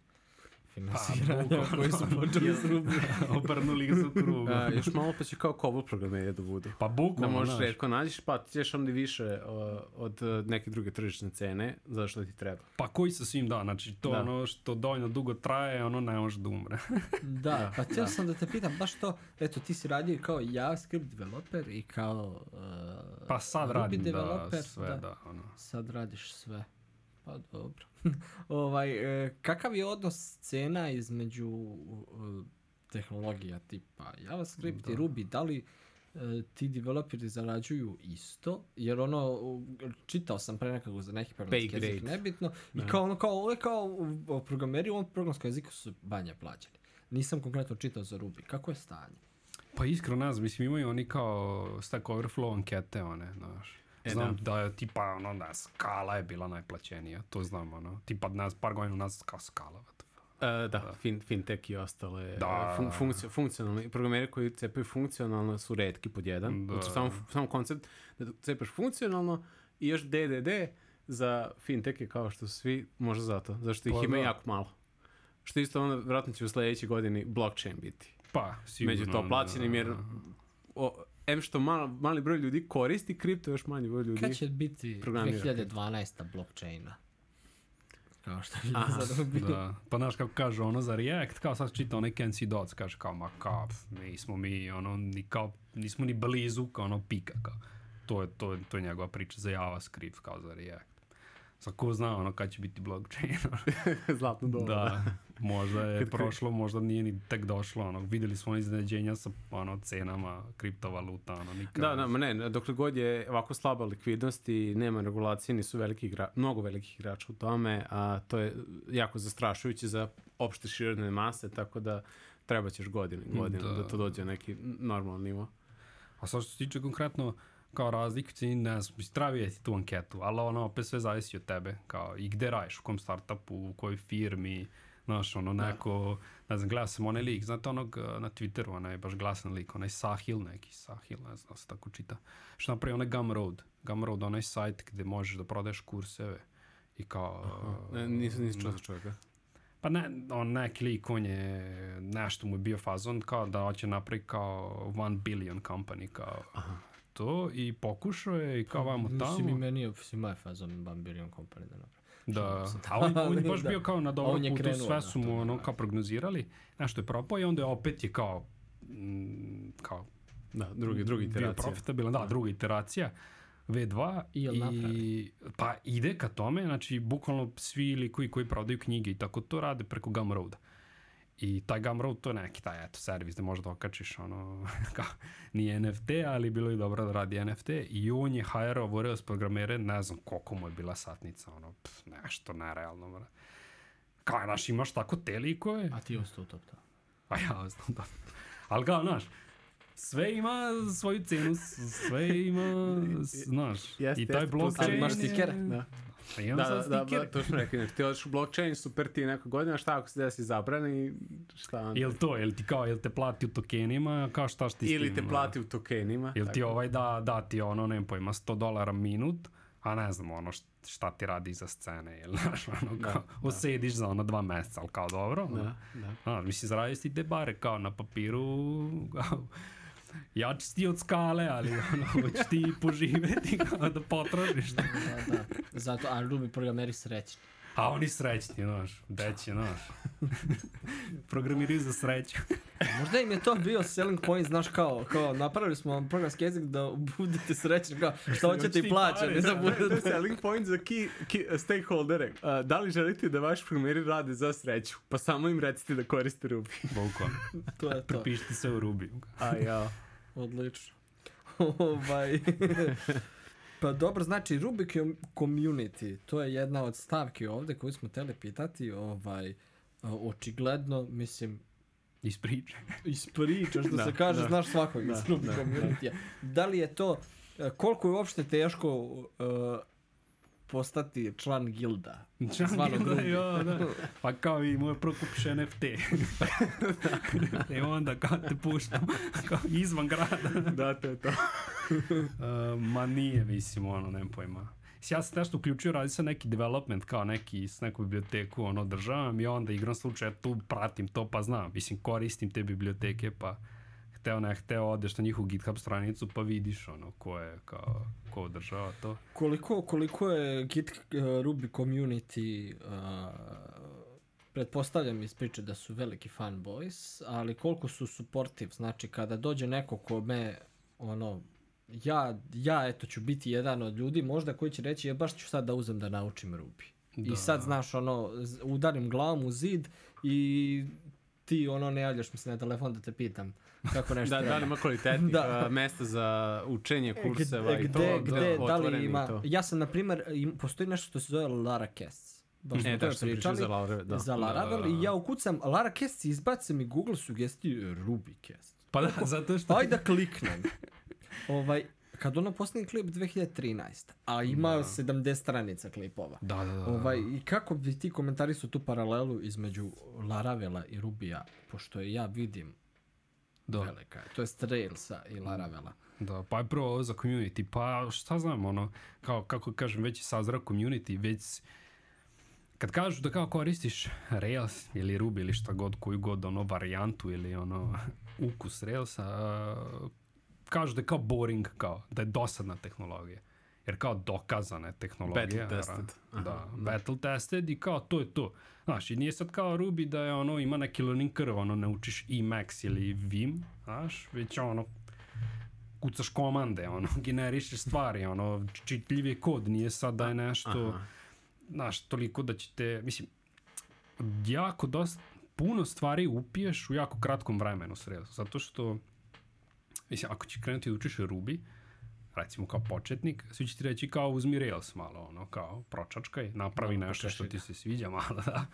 Pa, Finansiranja bukvalno. koji su počeli s. Obrnuli ga za krug. A, još malo pa će kao COBOL programeri da budu. Pa Da bukvalno, možeš znaš. redko nađeš, pa ti ćeš onda više uh, od uh, neke druge tržišne cene, zašto ti treba. Pa koji sa svim da, znači to Da. ono što dovoljno dugo traje, ono ne može da umre. Da, pa htio sam da te pitam baš to, eto ti si radio kao JavaScript developer i kao uh, Pa sad Ruby radim da developer, sve, da. ono. Sad radiš sve. Pa dobro. ovaj, e, kakav je odnos scena između uh, tehnologija tipa JavaScript i Ruby? Da li e, ti developeri zarađuju isto? Jer ono, čitao sam pre nekako za neki programski jezik, nebitno. I kao ono, kao, je kao programeri u ovom programskom jeziku su banje plaćeni. Nisam konkretno čitao za Ruby. Kako je stanje? Pa iskreno ne znam, mislim imaju oni kao Stack Overflow ankete, one, znaš. E, Znam da. je tipa, ono, da, skala je bila najplaćenija, to znam, ono. Tipa, nas, par godina nas kao skala. fuck. Uh, da, fin, fintech i ostale Da. fun, funkcio, funkcionalni. Programeri koji cepaju funkcionalno su redki pod jedan. Da. Znači, samo, samo koncept da cepaš funkcionalno i još DDD za fintech je kao što svi, možda zato, zašto ih Pa ima da. jako malo. Što isto onda, vratno će u sledećoj godini blockchain biti. Pa, sigurno. Među to plaćenim, jer o, em što mal, mali broj ljudi koristi kripto, još manji broj ljudi. Kad će biti programira. 2012. blockchaina? Kao što je Aha. Da, pa znaš kako kaže ono za React, kao sad čita onaj Ken C. Dots, kaže kao, ma kao, nismo mi, ono, ni kao, nismo ni blizu, kao ono, pika, kao. To je, to, je, to je njegova priča za JavaScript, kao za React. Sad ko zna, ono, kad će biti blockchain, Zlatno doba. da, možda je Kad prošlo, možda nije ni tek došlo, ono, videli smo iznenađenja sa, ono, cenama kriptovaluta, ono, nikad. Da, da, ma ne, dokle god je ovako slaba likvidnost i nema regulacije, nisu veliki igra, mnogo velikih igrača u tome, a to je jako zastrašujuće za opšte širodne mase, tako da treba ćeš godine, godine da. Da. da to dođe na neki normalan nivo. A sad što se tiče konkretno kao razlik, ti ne znam, vidjeti tu anketu, ali ono, opet sve zavisi od tebe, kao i gde radiš, u kom startupu, u kojoj firmi, znaš, ono, neko, ne znam, gledao sam onaj lik, znate onog uh, na Twitteru, onaj baš glasan lik, onaj Sahil neki, Sahil, ne znam da se tako čita, što napravi onaj Gumroad, Gumroad, onaj sajt gde možeš da prodaješ kurseve i kao... Ne, nisam, nisam čuo za čovjeka. Pa ne, on neki lik, on je, nešto mu je bio fazon kao da hoće napraviti kao one billion company, kao to i pokušao je i kao vamo tamo. Mislim i meni je svima je fazom Bambirion Company da napravi. Da, se. a on, on je baš Da. bio kao na dobrom putu, krenuo sve na su mu ono da. kao prognozirali, nešto je propao i onda je opet je kao, mm, kao Da, drugi, drugi bio iteracija. profitabilan, da, druga iteracija, V2 I napravi? pa ide ka tome, znači bukvalno svi likovi koji prodaju knjige i tako to rade preko Gumroada. I taj Gumroad to je neki taj eto servis da možda okačiš ono kao nije NFT, ali bilo je dobro da radi NFT i on je hajrao Voreos programere, ne znam koliko mu je bila satnica, ono pf, nešto nerealno. Mra. Kao, znaš, imaš tako te likove, A ti ostao top to. a ja znam da. Ali kao, znaš, sve ima svoju cenu, sve ima, znaš, Jeste, i taj jeste, blockchain sad imaš stikere? Da. Pa imam Da, sad da, da, stikere. da, to smo rekli. Znači, ti odeš u blockchain, super ti neka godina, šta ako se desi zabrani, šta onda? Jel to, jel ti kao, jel te plati u tokenima, kao šta što ti Ili te ono? plati u tokenima. Jel ti tako. ovaj da, da ti ono, nemam pojma, 100 dolara minut, a ne znam ono št- šta ti radi za scene, jel znaš, ono Da, kao, osediš za ono dva meseca, ali kao dobro, ono. Da, da. A, mislim, zaradiš ti te bare kao na papiru, kao, jači si od skale, ali ono, hoćeš ti poživeti kao da potražiš. Da, da. Zato, a Ruby programeri srećni. A oni srećni, znaš, deći, znaš. Programiraju za sreću. Možda im je to bio selling point, znaš kao, kao napravili smo vam programski jezik da budete srećni, kao šta hoćete i ti plaćati, pare, za To je budete. selling point za key, key stakeholdere. Uh, da li želite da vaši programeri rade za sreću? Pa samo im recite da koriste Ruby. Bukvalno. To je to. Prepišite sve u Ruby. A ja. Odlično. ovaj... pa dobro, znači com- community, to je jedna od stavki ovde koju smo teli pitati, ovaj, očigledno, mislim, Iz priče. iz priča, što Da, se kaže, da. znaš svakog Da, iz Ruby da, community Da li je to, e, koliko je uopšte teško uh, postati član gilda. Član gilda, Rubi. jo, da. Pa kao i moj prvo kupiš NFT. I onda kao te puštam kao izvan grada. da, to je to. Uh, ma nije, mislim, ono, nemam pojma. Ja sam nešto uključio, radi se neki development, kao neki, s neku biblioteku, ono, državam i onda igram slučaja, tu pratim to, pa znam, mislim, koristim te biblioteke, pa hteo ne hteo, odeš na njihovu GitHub stranicu, pa vidiš, ono, ko je, kao, ko održava to. Koliko, koliko je Git uh, Ruby community uh, pretpostavljam iz priče da su veliki fanboys, ali koliko su supportive, znači kada dođe neko ko me ono ja, ja eto ću biti jedan od ljudi možda koji će reći je baš ću sad da uzem da naučim Ruby. Da. I sad znaš ono udarim glavom u zid i ti ono ne javljaš mi se na telefon da te pitam kako nešto Da, da li treba. ima kvalitetnih Da. da. mesta za učenje kurseva gde, i to? gde, da otvoreni li i ima, to? ja sam na primer, im, postoji nešto što se zove Lara Casts. Baš E, da, što sam pričao za Laura, da. za Da, da, Laravel da. i ja ukucam Lara Cast i izbace mi Google sugestiju Ruby Cast. Pa da, zato što... Ajde da kliknem. ovaj, kad ono posljednji klip 2013, a ima Da. 70 stranica klipova. Da, da, da. Ovaj, I kako bi ti komentari su tu paralelu između Laravela i Rubija, pošto je ja vidim da. velika, je, to jest Railsa i Laravela. Da, pa je prvo ovo za community, pa šta znam, ono, kao, kako kažem, već je sazrao community, već kad kažu da kao koristiš Rails ili Ruby ili šta god, koju god ono varijantu ili ono ukus Railsa, uh, kažu da je kao boring, kao, da je dosadna tehnologija. Jer kao dokazana je tehnologija. Battle tested. Aha, da, battle tested i kao to je to. Znaš, i nije sad kao Ruby da je ono, ima neki learning curve, ono, ne učiš Emacs ili Vim, znaš, već ono, kucaš komande, ono, generišeš stvari, ono, čitljiv je kod, nije sad da je nešto, Aha. znaš, toliko da će te, mislim, jako dosta, puno stvari upiješ u jako kratkom vremenu s Railsom, zato što, mislim, ako će krenuti da učiš Ruby, recimo kao početnik, svi će ti reći kao uzmi Rails malo, ono, kao pročačkaj, napravi Malo nešto što ti se sviđa malo, da.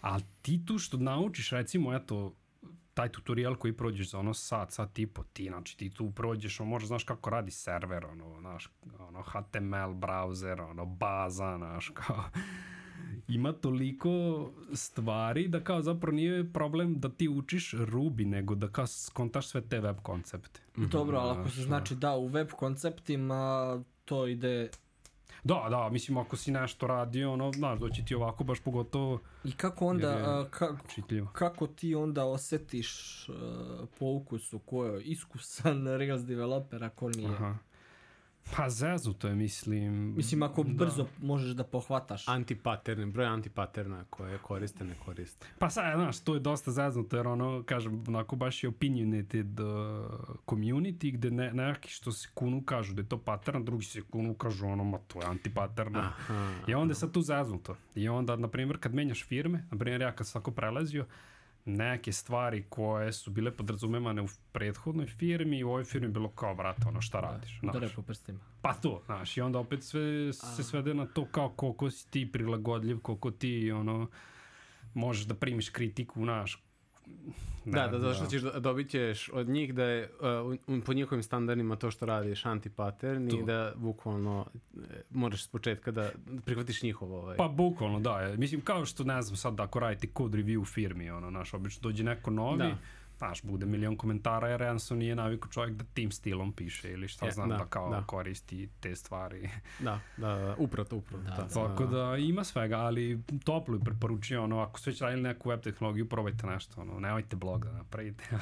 A ti tu što naučiš, recimo, eto, taj tutorial koji prođeš za ono sat, sat i po, ti, znači ti tu prođeš, ono, možda znaš kako radi server, ono, znaš, ono, HTML browser, ono, baza, znaš, kao, ima toliko stvari da kao zapravo nije problem da ti učiš Ruby, nego da kao skontaš sve te web koncepte. Dobro, ali ako se znači da u web konceptima to ide Da, da, mislim ako si nešto radio, ono, znaš, doći ti ovako baš pogotovo i kako onda Jer je a, ka, čitljivo. kako ti onda osetiš uh, po ukusu ko je iskusan Rails developer ako nije. Aha. Pa zeznuto je, mislim. Mislim ako da. brzo možeš da pohvataš. Antipaterni, broj antipaterna koje koriste, ne koriste. Pa sad, znaš, to je dosta zeznuto, jer ono, kažem, onako baš je opinionated uh, community, gde ne, neki što se kunu kažu da je to pattern, drugi se kunu kažu ono, ma to je antipattern. Aha. I onda je sad tu zeznuto. I onda, na primjer, kad menjaš firme, na primjer, ja kad sam tako prelazio, neke stvari koje su bile podrazumevane u prethodnoj firmi, u ovoj firmi bilo kao, brate, ono, šta radiš? Da, znaš. po prstima. Pa to, znaš, i onda opet sve se svede na to kao koliko si ti prilagodljiv, koliko ti, ono, možeš da primiš kritiku, znaš. Da, da, zato što ćeš, do- dobit ćeš od njih da je uh, po njihovim standardima to što radiš antipattern To. i da bukvalno e, moraš s početka da prihvatiš njihov ovaj. Pa bukvalno, da. Mislim, kao što, ne znam, sad ako radite code review firmi, ono, znaš, obično dođe neko novi, Da. Znaš, bude milion komentara, jer jednostavno nije naviku čovjek da tim stilom piše ili šta E, znam, da, da, kao da. koristi te stvari. Da, da, da, upravo to, upravo Da, da. Tako da ima svega, ali toplo bi preporučio, ono, ako ste već radili neku web tehnologiju, probajte nešto, ono, nemojte blog da napravite,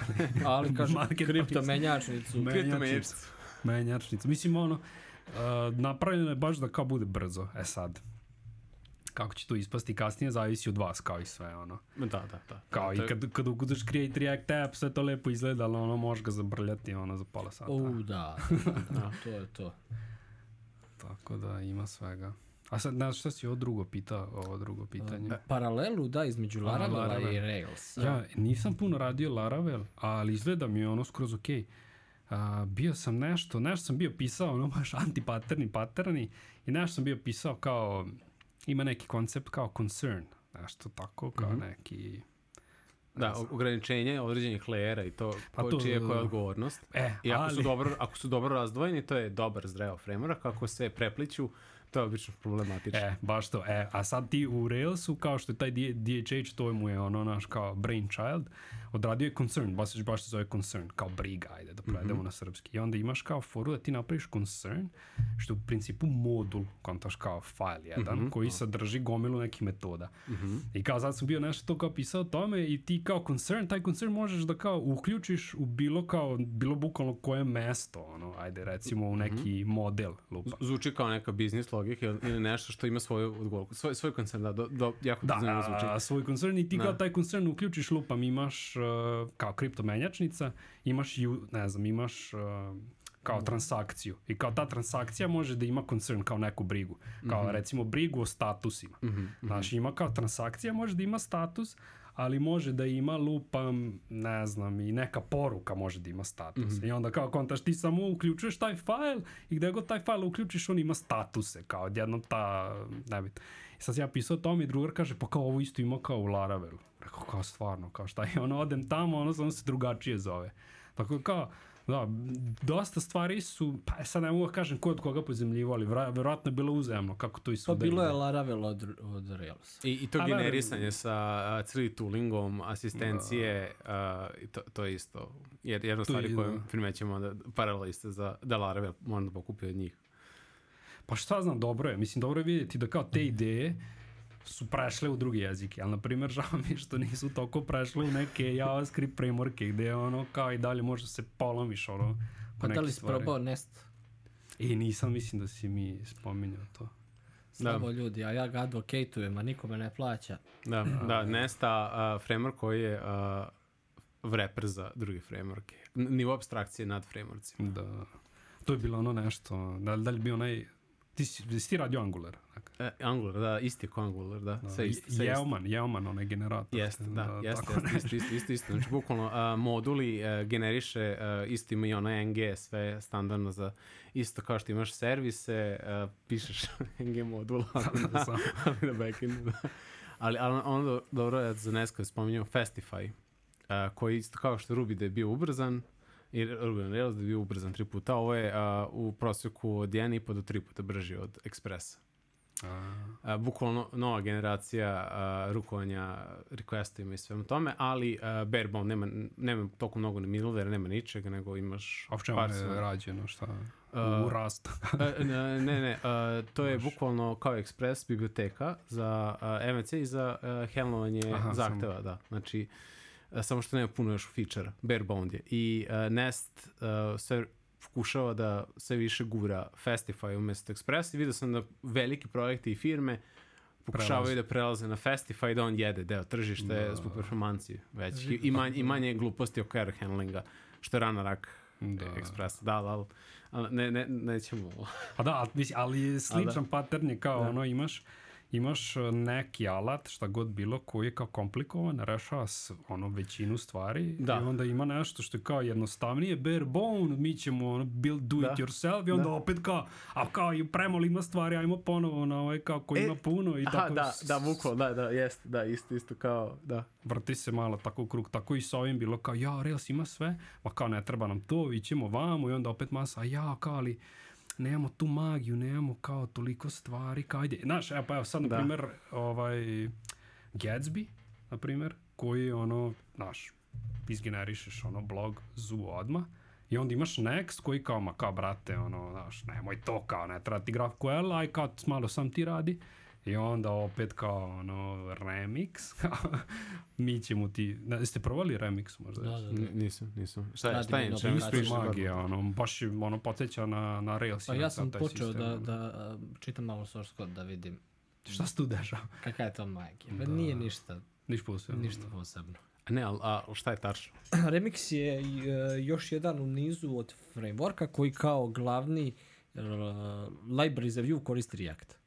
ali Ali kažem, Marketplace. kripto menjačnicu. Menjačnicu. Menjačnicu. Mislim, ono, uh, napravljeno je baš da kao bude brzo. E sad, kako će to ispasti kasnije, zavisi od vas, kao i sve, ono. Da, da, da. Kao To i kad, kad ukucaš Create React App, sve to lepo izgleda, ali ono, možeš ga zabrljati, ono, za pola sata. U, da, da, da, to je to. Tako da, ima svega. A sad, znaš šta si ovo drugo pita, ovo drugo pitanje? Paralelu, da, između Laravela Laravel. i Rails. Ja nisam puno radio Laravel, ali izgleda mi je ono skroz okej. A, bio sam nešto, nešto sam bio pisao, ono baš antipaterni, paterni i nešto sam bio pisao kao, ima neki koncept kao concern, nešto tako, kao neki... Da, ograničenje određenih lejera i to, Pa ko, to- čija je koja odgovornost. E, I ako, su ali- dobro, ako su dobro razdvojeni, to je dobar zdrav framework. Ako se prepliću, to je obično problematično. E, baš to. E, a sad ti u Railsu, kao što je taj DHH, to mu je ono naš kao brainchild, odradio je concern, baš, baš se zove concern, kao briga, ajde da prevedemo Mhm. na srpski. I onda imaš kao foru da ti napraviš concern, što je u principu modul, kontaš kao file jedan, Mhm. koji sadrži gomilu nekih metoda. I kao sad sam bio nešto to kao pisao o tome i ti kao concern, taj concern možeš da kao uključiš u bilo kao, bilo bukvalno koje mesto, ono, ajde recimo u neki model lupa. Zvuči kao neka biznis logika ili- nešto što ima svoju odgovorku. Svoj, svoj koncern, da, do, do, jako Da, zanimljivo zvuči. a, svoj koncern i ti Da. kao taj koncern uključiš lupam, imaš uh, kao kriptomenjačnica, imaš, ju, ne znam, imaš uh, kao transakciju. I kao ta transakcija može da ima koncern kao neku brigu. Kao Mhm. recimo brigu o statusima. Znaš, ima kao transakcija, može da ima status, ali može da ima lupam, ne znam, i neka poruka može da ima status. Mhm. I onda kao kontaš ti samo uključuješ taj fajl i gde god taj fajl uključiš, on ima statuse, kao odjednom ta, ne bit. I sad sam ja pisao o tome i drugar kaže, pa kao ovo isto ima kao u Laravelu. Rekao, kao stvarno, kao šta je, ono, odem tamo, ono samo se drugačije zove. Tako da kao, da, dosta stvari su, pa sad ne mogu da kažem ko je od koga pozemljivo, ali verovatno je bilo uzemno, kako to i Pa svuda bilo je. Laravel od, od Railsa. I, I to A, generisanje sa a, cili toolingom, asistencije, a, i to, to je isto jer, jedna stvari je, koju da. primećemo da paralel isto za da Laravel moram da pokupi od njih. Pa šta znam, dobro je. Mislim, dobro je vidjeti da kao te ideje su prešle u druge jezike, ali na primjer žao mi je što nisu toliko prešle u neke JavaScript frameworke gde ono kao i dalje možda se polomiš ono Pa da li si probao Nest? I nisam, mislim da si mi spominjao to. Slabo ljudi, a ja ga advocatujem, a niko me ne plaća. Da, da Nesta uh, framework koji je uh, wrapper za druge frameworke. Nivo abstrakcije nad frameworkcima. Da. To je bilo ono nešto, da, li- da li je bio onaj, ti si, ti radio Angular? Dakle, E, Angular, da, isti kao Angular, da. da. Sve isto, sve. Jeoman, Jeoman, onaj generator. Jeste, da, jeste, tako jeste, isto, isto, isto, isto. Znači, bukvalno, a, moduli a, generiše, a, isto ima i ono NG, sve standardno za, isto kao što imaš servise, a, pišeš NG modul, ali na, Samo. ali backendu, da. Ali, ali ono dobro je za Nesko spominjao Festify, a, koji isto kao što Ruby da je bio ubrzan, i on Rails da je bio ubrzan tri puta, ovo je a, u prosjeku od 1,5 do 3 puta brži od Expressa. A, A, bukvalno nova generacija a, rukovanja requestima i svemu tome, ali a, bare bone, nema, nema toliko mnogo ni middleware, nema ničega, nego imaš a u čemu je rađeno, šta? A, u Rust. E, ne, ne, a, to je bukvalno kao Express biblioteka za a, MVC i za a, handlovanje Aha, zahteva, da. Znači, a, samo što nema puno još feature, bare bone je. I a, Nest a, sve pokušava da sve više gura Festify umjesto Express i vidio sam da veliki projekti i firme pokušavaju Prelaze. da prelaze na Festify da on jede deo tržište Da. zbog performancije već. I, i, manje, I manje gluposti oko error handlinga, što je rana rak Da. Express. Da, da, ali, ne, ne, nećemo... Pa da, ali, ali sličan pattern je kao ono imaš imaš e, neki alat, šta god bilo, koji je kao komplikovan, rešava ono većinu stvari Da. i onda ima nešto što je kao jednostavnije, bare bone, mi ćemo ono, build, do it Da. yourself i onda Da. opet kao, a kao i premalo ima stvari, ajmo ponovo na ovaj kao koji E, ima puno i Aha, tako da, da, bukvalno, da, da, jest, da, isto, isto kao, da. vrti se malo tako u krug, tako i sa ovim bilo kao, ja, Rails ima sve, ma kao ne treba nam to, ićemo vamo i onda opet masa, a ja, kao ali nemamo tu magiju, nemamo kao toliko stvari, kao ajde, znaš, evo pa evo sad, na Da. primjer, ovaj, Gatsby, na primjer, koji ono, znaš, izgenerišeš ono blog zu odmah, I onda imaš Next koji kao, ma kao, brate, ono, znaš, nemoj to, kao, ne treba ti GraphQL, aj kao, malo sam ti radi. I onda opet kao, ono, Remix, mi ćemo ti, ne, jeste provali Remix možda? Da, da, da. Nisam, nisam. Šta je, šta je, aplikaciju. ispričaš? Magija, ono, baš je, ono, podsjeća na, na Rails. Pa ja sam počeo da, da čitam malo source code da vidim Šta se tu dešava? kakva je to magija. Da. Nije ništa, Niš posebno. ništa posebno. A ne, ali a, šta je tačno? Remix je uh, još jedan u nizu od frameworka koji kao glavni uh, library za view koristi React.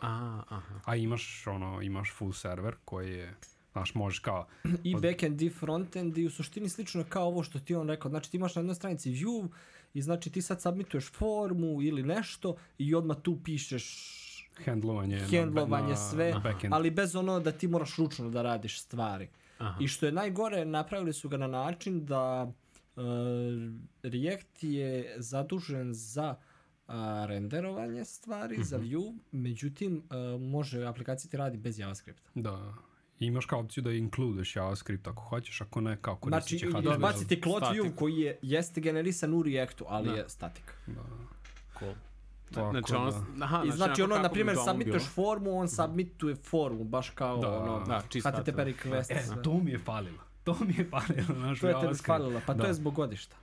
A, aha. A imaš, ono, imaš full server koji je, znaš, možeš kao, I backend i frontend i u suštini slično kao ovo što ti on rekao. Znači ti imaš na jednoj stranici view i znači ti sad submituješ formu ili nešto i odmah tu pišeš handlovanje, handlovanje na, sve, na backend. ali bez ono da ti moraš ručno da radiš stvari. Aha. I što je najgore, napravili su ga na način da uh, React je zadužen za a, renderovanje stvari za Mhm. Vue, međutim a, može aplikacija ti radi bez JavaScripta. Da. I imaš kao opciju da inkludeš JavaScript ako hoćeš, ako ne, kao koristit Znači, će HTML. baciti Cloud Vue statik. koji je, jeste generisan u Reactu, ali Da. je statik. Cool. Tako Znači, ono, da. aha, I znači onako ono, na primjer, submituješ formu, on submituje formu, baš kao Da, ono, da, čist HTTP request. E, to mi je falilo. To mi je falilo, znaš, To je tebi JavaScript. falilo, pa to Da. je zbog godišta.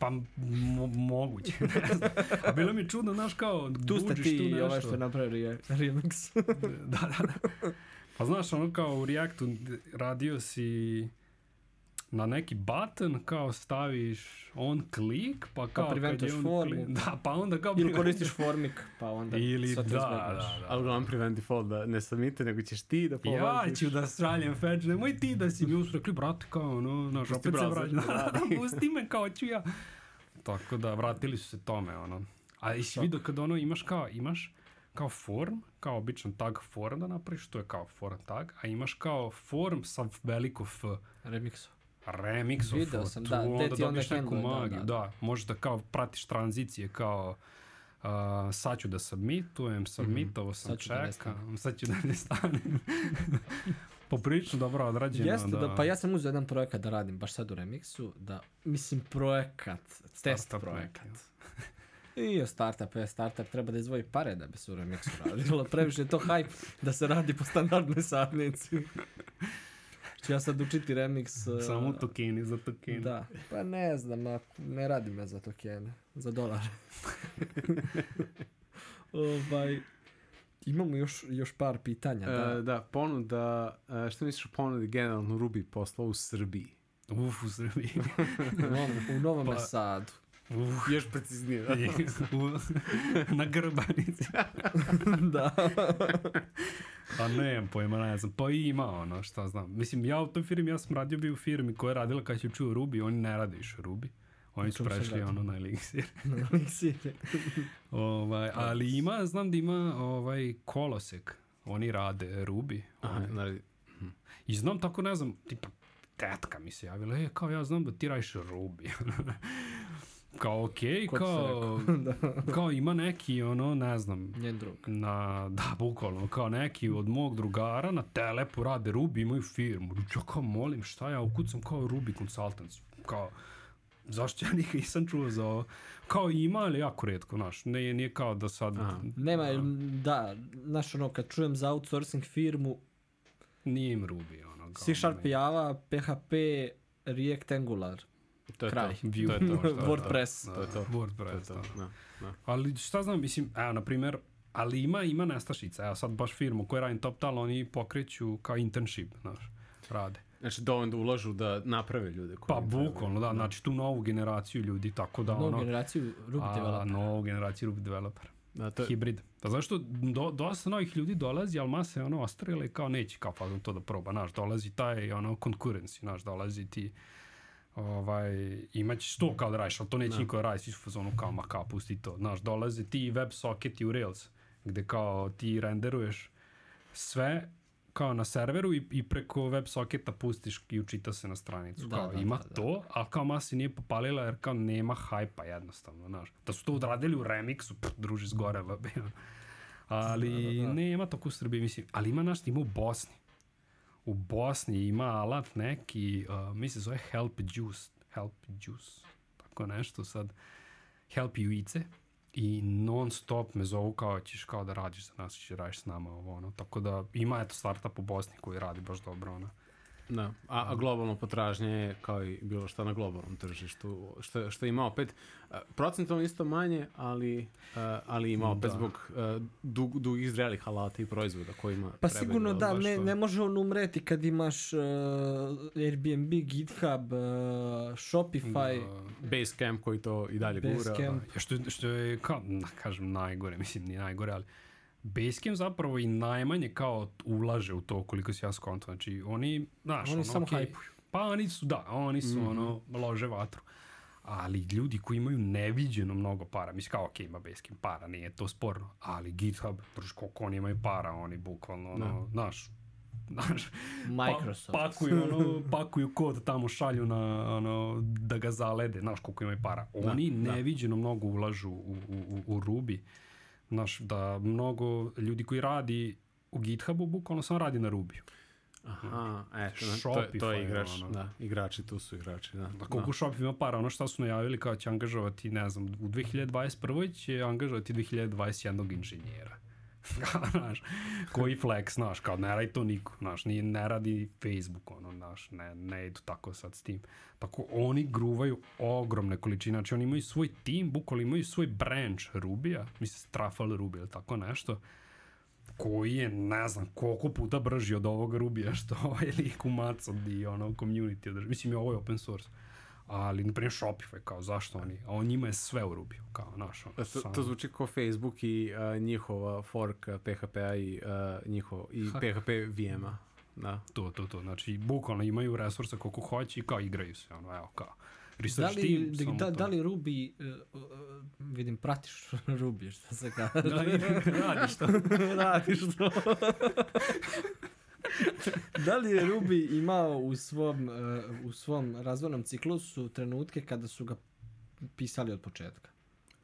Pa mo moguće, ne znam. A bilo mi čudno, znaš, kao, Tu ste ti tu nešto. ovaj što je napravio re- remix. da, da, da. Pa znaš, ono kao u Reactu radio si na neki button, kao staviš on klik, pa kao kad preventuješ je on formu. klik- Da, pa onda kao Ili koristiš formik, pa onda Ili da, da, da. Ali uglavnom prevent default da ne submite, nego ćeš ti da Ja polaziš. ću da šaljem fetch, nemoj ti da si mi usre rekli, brate, kao, ono, Pusti opet se vraća, da da, pusti me, kao ću ja. Tako da, vratili su se tome, ono. A jesi vidio kad ono imaš kao, imaš kao form, kao običan tag form da napraviš, to je kao form tag, a imaš kao form sa veliko F, Remixu. Remix Video sam, da, onda ti onda neku handle, da, magiju, da. da, možeš da kao pratiš tranzicije kao Uh, sad ću da submitujem, submitovo sam, Sad ću da čekam, sad ću da ne stanem. Poprilično dobro odrađeno. Jeste, da, pa ja sam uzeo jedan projekat da radim baš sad u remixu, da, mislim projekat, test Startup projekat. I o startup je startup, treba da izvoji pare da bi se u remixu radilo. Previše je to hype da se radi po standardnoj sadnici. Ću ja sad učiti remix. uh, Samo tokeni za tokeni. Da, pa ne znam, ako ne radi me za tokene, za dolare. ovaj, imamo još, još par pitanja. Da. E, da, ponuda, e, što misliš o ponudi generalno Ruby posla u Srbiji? Uf, u Srbiji. u Novom, u Novom Pa- Sadu. Uf, Još preciznije. da. na grbanici. da. Pa nemam pojma, ne znam. Pa ima ono, šta znam. Mislim, ja u toj firmi, ja sam radio bio u firmi koja je radila kad se čuo Ruby, oni ne rade više Ruby. Oni su prešli ono na Elixir. Elixir. ovaj, ali ima, znam da ima ovaj kolosek. Oni rade Ruby. Aha, Oni- naredi. I znam tako, ne znam, tipa, tetka mi se javila, e, kao ja znam da ti radiš Ruby. Kao, okej, Ko ti se kao, kao ima neki, ono, ne znam, Njen drug. na, da, bukvalno, kao neki od mog drugara na Telepu rade Ruby, imaju firmu. Ja kao molim, šta ja ukucam kao Ruby consultants, kao, zašto ja nikad nisam čuo za ovo? Kao ima, ali jako redko, znaš, ne, nije kao da sad, Aha. Nema, da, znaš ono, kad čujem za outsourcing firmu, nije im Ruby, ono, kao, C Sharp. Java, PHP, React Angular. To je Kraj. to. To je to. što je to. WordPress. To je to. To je WordPress, to. da. Da, da. Ali šta znam, mislim, evo, na primjer, ali ima, ima nestašica. Evo sad baš firmu koju radim TopTal, oni pokreću kao internship, znaš, rade. Znači dovoljno da ulažu da naprave ljude koji Pa bukvalno, da, znači tu novu generaciju ljudi, tako da Novu ono... generaciju Ruby a, developer. novu generaciju Ruby developer. Da, to Hibrid. Pa zašto do, dosta novih ljudi dolazi, ali masa je ono ostrele kao neće kao fazom to da proba, znaš, dolazi taj ono concurrency, znaš, dolazi ti ovaj, imaćeš to kao da radiš, ali to neće niko da radi, svi su u fazonu kao, ma kao, pusti to, znaš, dolaze ti web socketi u Rails, gde kao ti renderuješ sve kao na serveru i, i preko web socketa pustiš i učita se na stranicu. Da, kao, da, ima da, da. to, ali kao masi nije popalila jer kao nema hajpa jednostavno, znaš. Da su to odradili u remixu, pff, druži zgore labe. Ali Da, da, da. nema tako u Srbiji, mislim. Ali ima naš, ima u Bosni. U Bosni ima alat neki, uh, mislim zove Help Juice. Help Juice. Tako nešto sad. Help Juice. I non stop me zovu kao ćeš kao da radiš za nas, ćeš radiš s nama ovo ono. Tako da ima eto startup u Bosni koji radi baš dobro ono. Da, a, a globalno potražnje je kao i bilo šta na globalnom tržištu, što, što ima opet a, procentualno isto manje, ali, ali ima opet Da. zbog dug, dugih zrelih alata i proizvoda kojima Pa trebaju sigurno da, ne, to- ne može on umreti kad imaš uh, Airbnb, GitHub, uh, Shopify. Da. Basecamp koji to i dalje gura. Basecamp. Ja, što, što je, kao, na, kažem, najgore, mislim, nije najgore, ali Basecamp zapravo i najmanje kao ulaže u to koliko se ja skonto. Znači, oni, znaš, Oni ono, samo hajpuju. Pa oni su, da, oni su, ono, lože vatru. Ali ljudi koji imaju neviđeno mnogo para, mislim kao, ok, ima Basecamp para, nije to sporno, ali GitHub, druž, koliko oni imaju para, oni bukvalno, ono, znaš, znaš, Microsoft. Pa, pakuju, ono, pakuju kod tamo šalju na, ono, da ga zalede, znaš koliko imaju para. Oni da. neviđeno mnogo ulažu u, u, u, u Ruby. Znaš, da mnogo ljudi koji radi u GitHubu, bukvalno samo radi na Rubiju. Aha, eto, to, to, to Shopify, je igrač, ono. da, igrači, tu su igrači, da. Da koliko Shop ima para, ono šta su najavili kao će angažovati, ne znam, u 2021. će angažovati 2021. inženjera. znaš, koji flex, znaš, kao ne radi to niko, znaš, nije, ne radi Facebook, ono, znaš, ne, ne idu tako sad s tim. Tako, oni gruvaju ogromne količine, znači oni imaju svoj tim, bukvalno imaju svoj branch Rubija, mislim, Strafal Ruby ili tako nešto, koji je, ne znam, koliko puta brži od ovog Rubija što ovaj lik u Macod i ono community održi. Mislim, je ovo je open source. Ali, na primjer, Shopify, kao, zašto oni? A on njima je sve u Rubiju, kao, znaš, ono, Da, to, to zvuči kao Facebook i uh, njihova fork PHP-a i, uh, njihovo, i PHP VM-a. Da. To, to, to. Znači, bukvalno imaju resurse koliko hoće i kao igraju se, ono, evo, kao. Da Research li, team, da, da, da li Ruby, uh, uh, vidim, pratiš Ruby, šta se kaže? Da li radiš to? Radiš to. da li je Ruby imao u svom, uh, u svom razvojnom ciklusu trenutke kada su ga pisali od početka?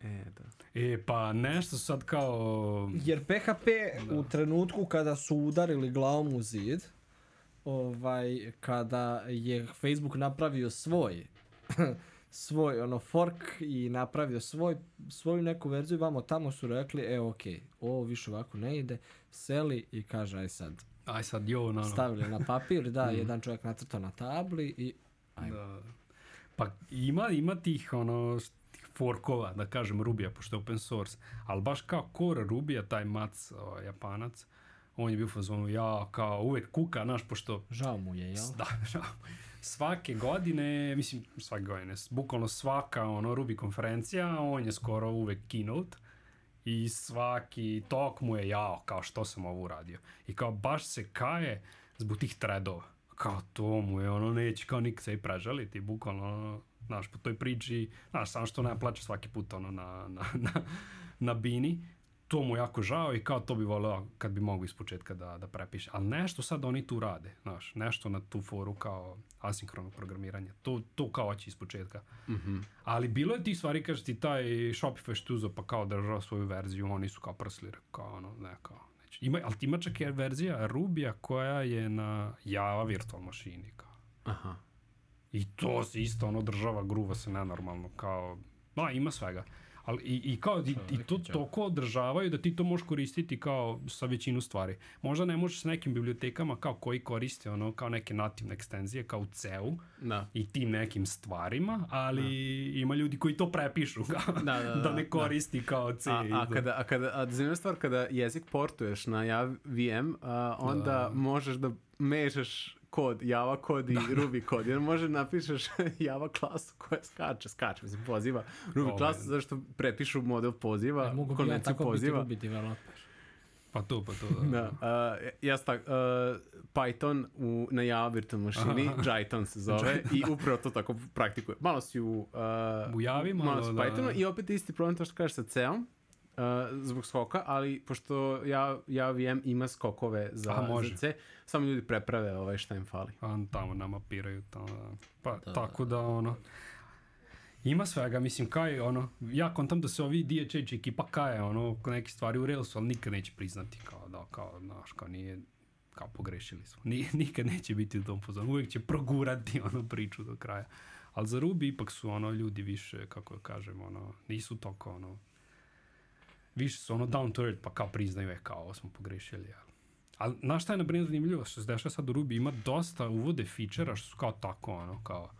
E, da. E, pa nešto sad kao... Jer PHP u trenutku kada su udarili glavom u zid, ovaj, kada je Facebook napravio svoj svoj ono fork i napravio svoj, svoju neku verziju, vamo tamo su rekli, e ok, ovo više ovako ne ide, seli i kaže, aj sad, Aj sad, jo, no, no. stavili na papir, da, jedan čovjek nacrtao na tabli i ajmo. Da. Pa ima, ima tih, ono, forkova, da kažem, Rubija, pošto je open source, ali baš kao core Rubija, taj mac, o, japanac, on je bio fazonu, ja, kao uvek kuka, znaš, pošto Žao mu je, jel? Da, žao. Svake godine, mislim, svake godine, bukvalno svaka ono Ruby konferencija, on je skoro uvek keynote i svaki talk mu je jao, kao što sam ovo uradio. I kao baš se kaje zbog tih threadova. Kao to mu je, ono, neće kao nikad se i prežaliti, bukvalno, ono, znaš, po toj priči, znaš, samo što ne plače svaki put, ono, na, na, na, na bini, to mu je jako žao i kao to bi voleo kad bi mogu ispočetka da, da prepiše. Ali nešto sad oni tu rade, znaš, nešto na tu foru kao asinkrono programiranje. To, to kao hoće ispočetka. Mm -hmm. Ali bilo je tih stvari, kaže ti, taj Shopify što je pa kao držao svoju verziju, oni su kao prsli, kao ono, ne, kao, neće. Ima, ali ima čak i verzija Rubija koja je na Java virtual mašini, kao. Aha. I to se isto ono država, gruva se nenormalno, kao, ma ima svega. Ali i, i kao, i, i to toliko održavaju da ti to možeš koristiti kao sa većinu stvari. Možda ne možeš s nekim bibliotekama kao koji koriste ono kao neke nativne ekstenzije kao u CEU Da. i tim nekim stvarima, ali ima ljudi koji to prepišu kao, Da, da, da, da, ne koristi kao C. A, a kada, a kada, a zanimljiva stvar, kada jezik portuješ na Java VM, a, onda Da. možeš da mešaš kod, Java kod i Ruby kod. Jer može napišeš Java klasu koja skače, skače, mislim, poziva Ruby Ovaj. klasu zašto prepišu model poziva, Ne mogu bi ja konvenciju tako biti poziva. Ruby developer. Pa to, pa to, da. Da, uh, ja sam tak, uh, Python u, na Java virtual mašini, Jython se zove i upravo to tako praktikuje. Malo si u, uh, U Javi, malo malo si u da- Pythonu i opet isti problem to što kažeš sa C-om, uh, zbog skoka, ali pošto ja, ja VM ima skokove za, Aha, može. za C, samo ljudi preprave ovaj šta im fali. Pa tamo nama piraju tamo, da. Pa tako da ono, ima svega, mislim, kaj ono, ja kontam da se ovi DHH ekipa kaje, ono, neke stvari u Railsu, ali nikad neće priznati, kao da, kao, znaš, kao nije, kao pogrešili smo. Ni, nikad neće biti u tom pozonu, uvijek će progurati ono priču do kraja. Ali za Ruby ipak su ono ljudi više, kako da kažem, ono, nisu toliko ono, više su ono down to earth, pa kao priznaju, e, kao ovo smo pogrešili, ali Ali, znaš šta je, na primjer, zanimljivo, što se dešava sad u Ruby, ima dosta uvode feature-a što su kao tako, ono, kao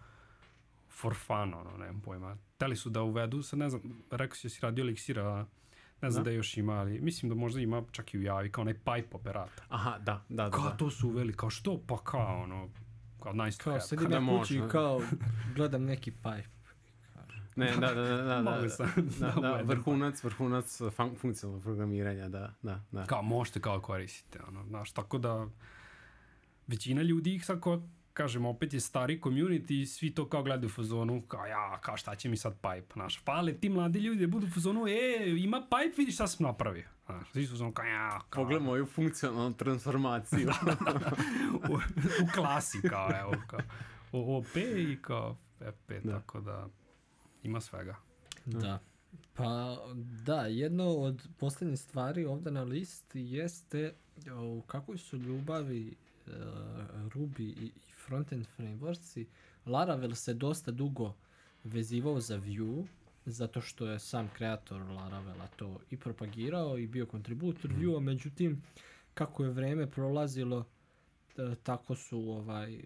for fun, ono, nemam pojma. Teli su da uvedu, sad ne znam, rekao si da si radio eliksira, ne znam da, Da. još ima, ali mislim da možda ima čak i u javi, kao onaj pipe operator. Aha, da, da, da. Kao da. to su uveli, kao što? Pa kao, ono, kao nice to Kao have. sedim Kada na kući i kao gledam neki pipe. Ne, da, da, da, da, da, sam da, da da, uvedem. vrhunac, vrhunac fun, funkcionalnog programiranja, da, da, da. Kao možete kao koristite, ono, znaš, tako da većina ljudi ih sad kao kažem, opet je stari community i svi to kao gledaju u fazonu, kao ja, kao šta će mi sad pipe, znaš, fale ti mladi ljudi da budu u fazonu, e, ima pipe, vidiš šta sam napravio. Znaš, svi su fazonu, kao ja, kao... Pogled moju funkcionalnu transformaciju. u, u klasi, kao, evo, kao, OP i kao FP, da. tako da ima svega. Da. Pa da, jedno od poslednjih stvari ovde na listi jeste u kakvoj su ljubavi uh, Ruby i, i frontend frameworksi. Laravel se dosta dugo vezivao za Vue, zato što je sam kreator Laravela to i propagirao i bio kontributor mm. Vue-a, međutim, kako je vreme prolazilo, tako su ovaj e,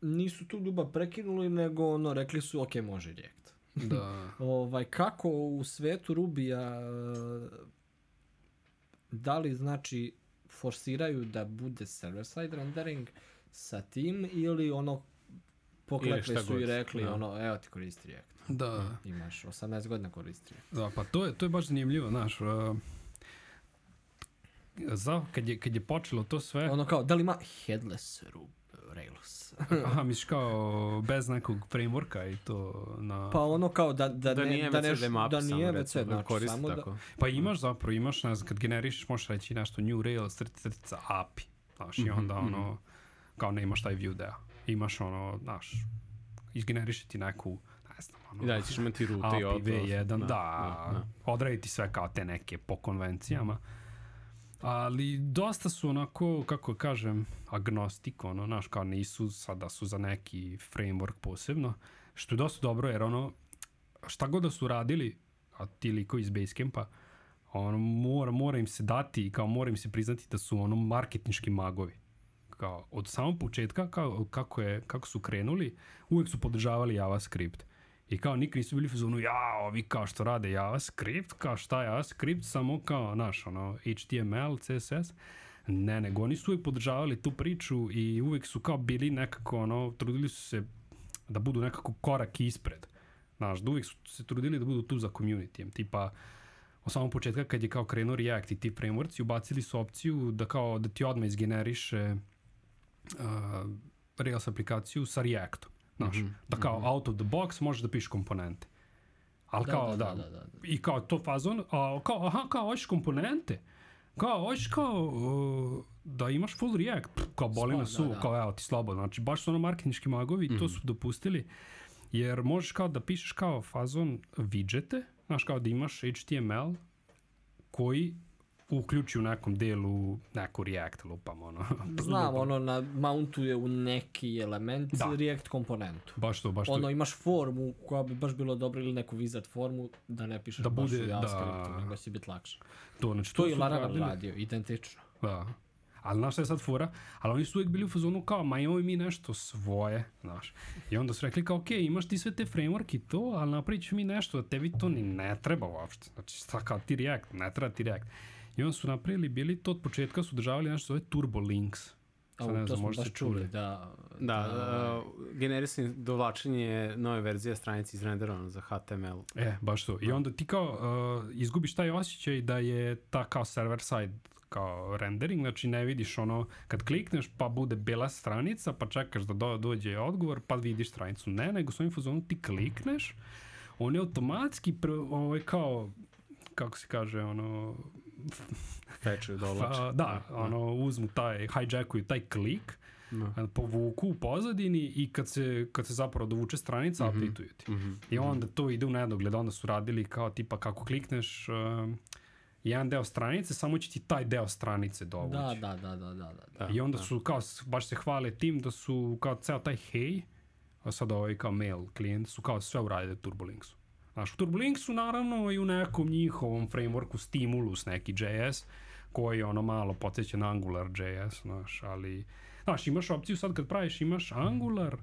nisu tu ljubav prekinuli, nego ono, rekli su, ok, može React. Da. ovaj, kako u svetu Rubija da li znači forsiraju da bude server-side rendering sa tim ili ono poklekli su god. i rekli da. ono, evo ti koristi React. Da. Imaš 18 godina koristi React. Da, pa to je, to je baš zanimljivo, znaš. Uh, za, kad je, kad je počelo to sve... Ono kao, da li ima headless Ruby? Rails. Aha, misliš kao bez nekog frameworka i to na... Pa ono kao da, da, da ne, nije da, ne, da, da nije VC, da znači samo tako. da... Pa imaš zapravo, imaš, ne znam, kad generišeš možeš reći nešto new Rails, crtica, API, znaš, mm -hmm, i onda mhm. ono, kao ne imaš taj view deo. Imaš ono, znaš, izgeneriši ti neku, ne znam, ono... Da, ćeš imati rute API i ovo. V1, da, da, da, da. odrediti sve kao te neke po konvencijama. Mm ali dosta su onako, kako kažem, agnostik, ono, znaš, kao nisu sada su za neki framework posebno, što je dosta dobro, jer ono, šta god da su radili, a ti liko iz Basecampa, ono, mora, mora im se dati, kao mora im se priznati da su ono marketinški magovi. Kao, od samog početka, kao, kako, je, kako su krenuli, uvek su podržavali JavaScript. I kao nikad nisu bili u zonu, ja, ovi kao što rade JavaScript, kao šta JavaScript, samo kao, naš, ono, HTML, CSS. Ne, nego oni su uvijek podržavali tu priču i uvijek su kao bili nekako, ono, trudili su se da budu nekako korak ispred. Znaš, da uvijek su se trudili da budu tu za community. Tipa, od samog početka kad je kao krenuo React i ti frameworks, ubacili su opciju da kao da ti odmah izgeneriše uh, Rails aplikaciju sa Reactom. Znaš, mm -hmm. da kao mm -hmm. out of the box možeš da pišeš komponente. Ali da, kao, da, da, da, da, da. I kao to fazon, a, kao, aha, kao, hoćeš komponente. Kao, hoćeš kao, uh, da imaš full React, Pff, kao boli su, da, da. kao evo ti slobodno. Znači, baš su ono marketinški magovi mm -hmm. to su dopustili. Jer možeš kao da pišeš kao fazon widgete, znaš, kao da imaš HTML koji uključi u nekom delu neku React lupam, ono. Znam, ono, na mountuje u neki element da. React komponentu. Baš to, baš to. Ono, imaš formu koja bi baš bilo dobro ili neku wizard formu da ne pišeš da baš bude, u JavaScriptu, da. nego si biti lakše. To, znači, to, to je Laravel radio, identično. Da. Ali znaš šta je sad fora? Ali oni su uvijek bili u fazonu kao, ma imamo mi nešto svoje, znaš. I onda su rekli kao, ok, imaš ti sve te framework i to, ali napravit ću mi nešto da tebi to ni ne treba uopšte. Znači, šta kao ti React, ne treba ti React. I onda su napravili, bili to od početka su državali nešto zove Turbo Links. Sad ne znam, smo baš čuli, da. Da, da uh, generisanje dovlačenje nove verzije stranice izrenderovano za HTML. E, baš to. I da. onda ti kao uh, izgubiš taj osjećaj da je ta kao server side kao rendering, znači ne vidiš ono, kad klikneš pa bude bela stranica, pa čekaš da do, dođe odgovor, pa vidiš stranicu. Ne, nego s ovim fazonu ti klikneš, on je automatski pre, ovaj, kao, kako se kaže, ono, Feču, dolače. Da, da, ono, uzmu taj, hijackuju taj klik, no. Da. povuku u pozadini i kad se, kad se zapravo dovuče stranica, mm -hmm. updateuju ti. Mm -hmm. I onda to ide u nedogled, onda su radili kao tipa kako klikneš uh, jedan deo stranice, samo će ti taj deo stranice dovući. Da, da, da, da, da, da. I onda da. su kao, baš se hvale tim da su kao ceo taj hej, a sad ovaj kao mail klijent, su kao sve uradili Turbolinksu. Znaš, u Turbolinksu naravno i u nekom njihovom frameworku Stimulus neki JS, koji ono malo podsjeća na Angular JS, znaš, ali, znaš, imaš opciju sad kad praviš, imaš Angular, uh,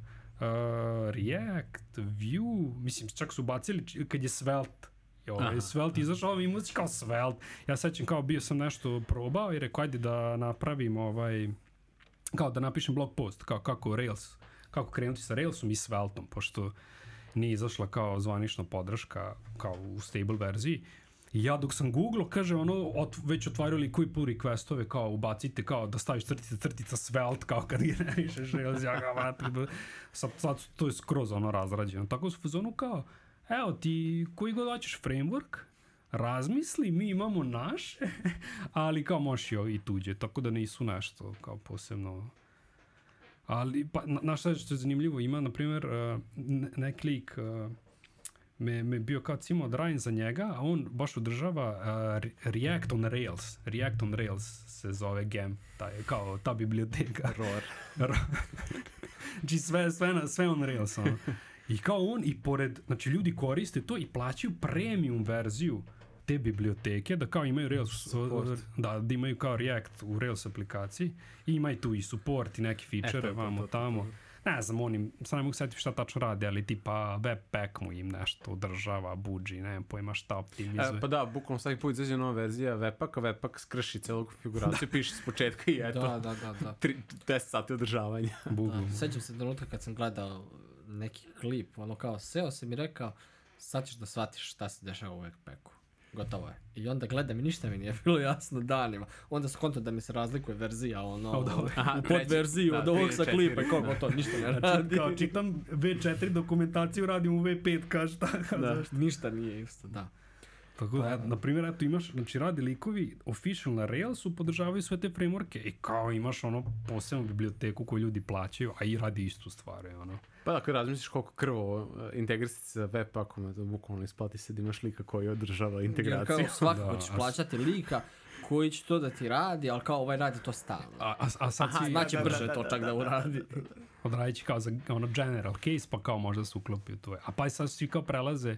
React, Vue, mislim, čak su bacili kad je Svelte, I ovaj, Svelte izašao, ima si kao Svelte. Ja sećam kao bio sam nešto probao i rekao, ajde da napravim ovaj, kao da napišem blog post, kao kako Rails, kako krenuti sa Railsom i Sveltom, pošto nije izašla kao zvanična podrška kao u stable verziji. Ja dok sam googlao, kaže ono, ot, već otvarali koji pull requestove, kao ubacite, kao da staviš crtica, crtica svelte, kao kad generišeš Rails, ja ga vatim, sad, sad to je skroz ono razrađeno. Tako su fazonu kao, evo ti koji god hoćeš framework, razmisli, mi imamo naše, ali kao možeš i tuđe, tako da nisu nešto kao posebno Ali, pa, na, na šta je što je zanimljivo, ima, na primjer, uh, neki lik uh, me, me bio kao cimo radim za njega, a on baš održava uh, React on Rails. React on Rails se zove gem, taj, kao ta biblioteka. ROR. znači sve, sve, na, sve on Rails, ono. I kao on, i pored, znači ljudi koriste to i plaćaju premium verziju te biblioteke, da kao imaju Rails, Support. da, da imaju kao React u Rails aplikaciji i imaju tu i support i neke feature, E, to, to, vamo to, to, tamo. Ne znam, oni, sad ne mogu setiti šta tačno radi, ali tipa Webpack mu im nešto održava, buđi, ne znam pojma šta optimizuje. E, pa da, bukvalno svaki put izađe nova verzija Webpacka, Webpack skrši celu konfiguraciju, piše s početka i eto, Da, da, da, da. tri, 10 sati održavanja. Da, sećam se trenutka kad sam gledao neki klip, ono kao, seo sam i rekao, sad ćeš da shvatiš šta se dešava u Webpacku. Gotovo je. I onda gledam i ništa mi nije bilo jasno danima. Onda skonto da mi se razlikuje verzija, ono, Od ove. Aha, u podverziju Da, od ovog sa klipa i kako to, ništa ne Znači, radi. kao čitam V4 dokumentaciju, radim u V5, kao šta, kao Da. zašto. Ništa nije isto, da. Tako Pa da, na primjer, eto imaš, znači radi likovi official na Railsu, podržavaju sve te frameworke i kao imaš ono posebnu biblioteku koju ljudi plaćaju, a i radi istu stvar, je, ono. Pa da, kad razmisliš koliko krvo uh, integrisati sa Webpackom, to bukvalno isplati se da imaš lika koji održava Jer integraciju. kao svakako Da, ćeš plaćati lika koji će to da ti radi, ali kao ovaj radi to stalno. A, a, a sad si Znači da, brže da, to da, čak da, da da. uradi. odradići kao za ono general case, pa kao možda se uklopi u to. A pa sad svi kao prelaze,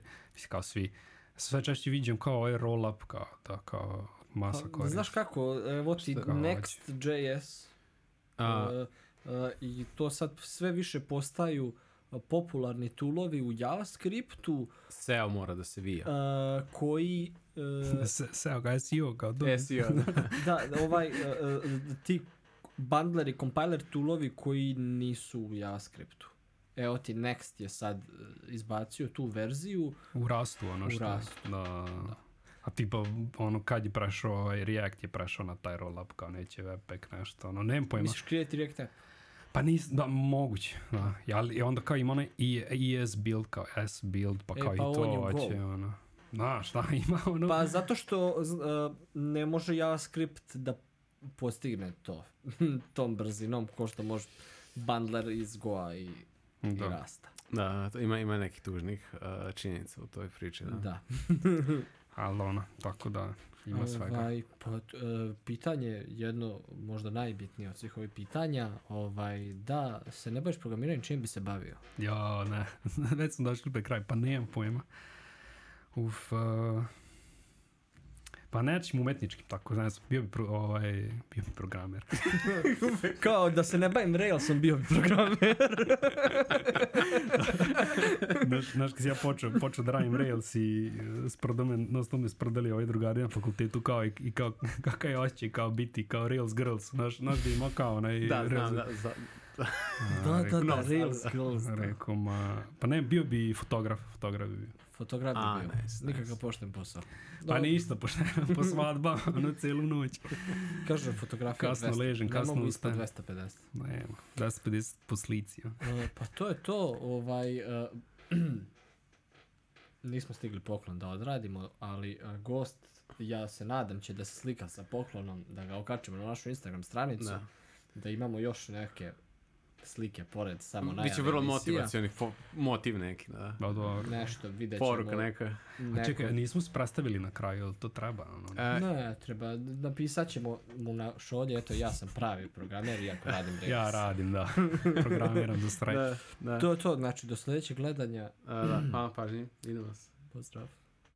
kao svi, sve češće vidim kao ovaj roll up, kao, da, kao masa Pa, koristi. znaš kako, evo ti? Next.js e, e, i to sad sve više postaju e, popularni tulovi u JavaScriptu SEO mora da se vija. e, koji e, Se, seo ga SEO, kao do... SEO, da. da, ovaj, e, e, ti bundleri, compiler toolovi koji nisu u JavaScriptu. Evo ti Next je sad e, izbacio tu verziju. U rastu, ono U što. rastu, Da. A tipa, ono, kad je prešao, ovaj, React je prešao na taj roll-up, kao neće Webpack nešto, ono, nemam pojma. Misliš Create React? Pa nis, da, moguće, da. Ali, onda kao ima onaj ES build, kao S build, pa E, kao pa i to on u hoće, ono. Da, ima ono... Pa zato što e, ne može JavaScript da postigne to tom brzinom ko što može bundler iz Goa i, i Da. Rasta. Da, to ima, ima nekih tužnih uh, činjenica u toj priči. Da. Da. Ali ono, tako da, ima svega. Ovaj, pa, e, pitanje, jedno možda najbitnije od svih ovih pitanja, ovaj, da se ne baviš programiranjem, čim bi se bavio? Ja, ne, već sam došli pre kraj, pa nemam pojma. Uf, uh, pa nečim umetničkim, tako, ne znam, bio bi, pro, ovaj, bio bi programer. Kao da se ne bavim Railsom, bio bi programer. Znaš, znaš, kad si ja počeo, počeo da radim Rails i uh, sprdo me, no sto me sprdali ovaj drugari na fakultetu kao i, i kao, kakav je osjećaj kao biti kao Rails Girls, znaš, znaš da ima kao onaj Da, Rails, znam, da, za, da, da, da, no, Rails sad- Girls. Da. Rekao, ma, pa ne, bio bi fotograf, fotograf bi bio. Fotograf bi bio. nice, Nikakav nice. pošten posao. Pa Dobro, ništa, pošto po svadbama, ono celu noć. Kaže fotografija Kasno 200. ležem, Ne kasno mogu ispod ustanem. 250. Nema, 250 po slici. ja. E, pa to je to, ovaj, e, nismo stigli poklon da odradimo, ali e, gost, ja se nadam će da se slika sa poklonom, da ga okačimo na našu Instagram stranicu, da. da imamo još neke slike pored samo najave Biće vrlo motivacioni, motiv neki, da. Da, dobro. Nešto, vidjet ćemo. Poruka neka. A neko- čekaj, nismo se predstavili na kraju, jel to treba? Ono? E, Ne, treba, napisat ćemo mu na šolje, eto ja sam pravi programer, iako radim Rails. Ja radim, da. Programiram za strajk. da, da. To je to, znači do sljedećeg gledanja, A, da, hvala pažnji, vidimo se. pozdrav.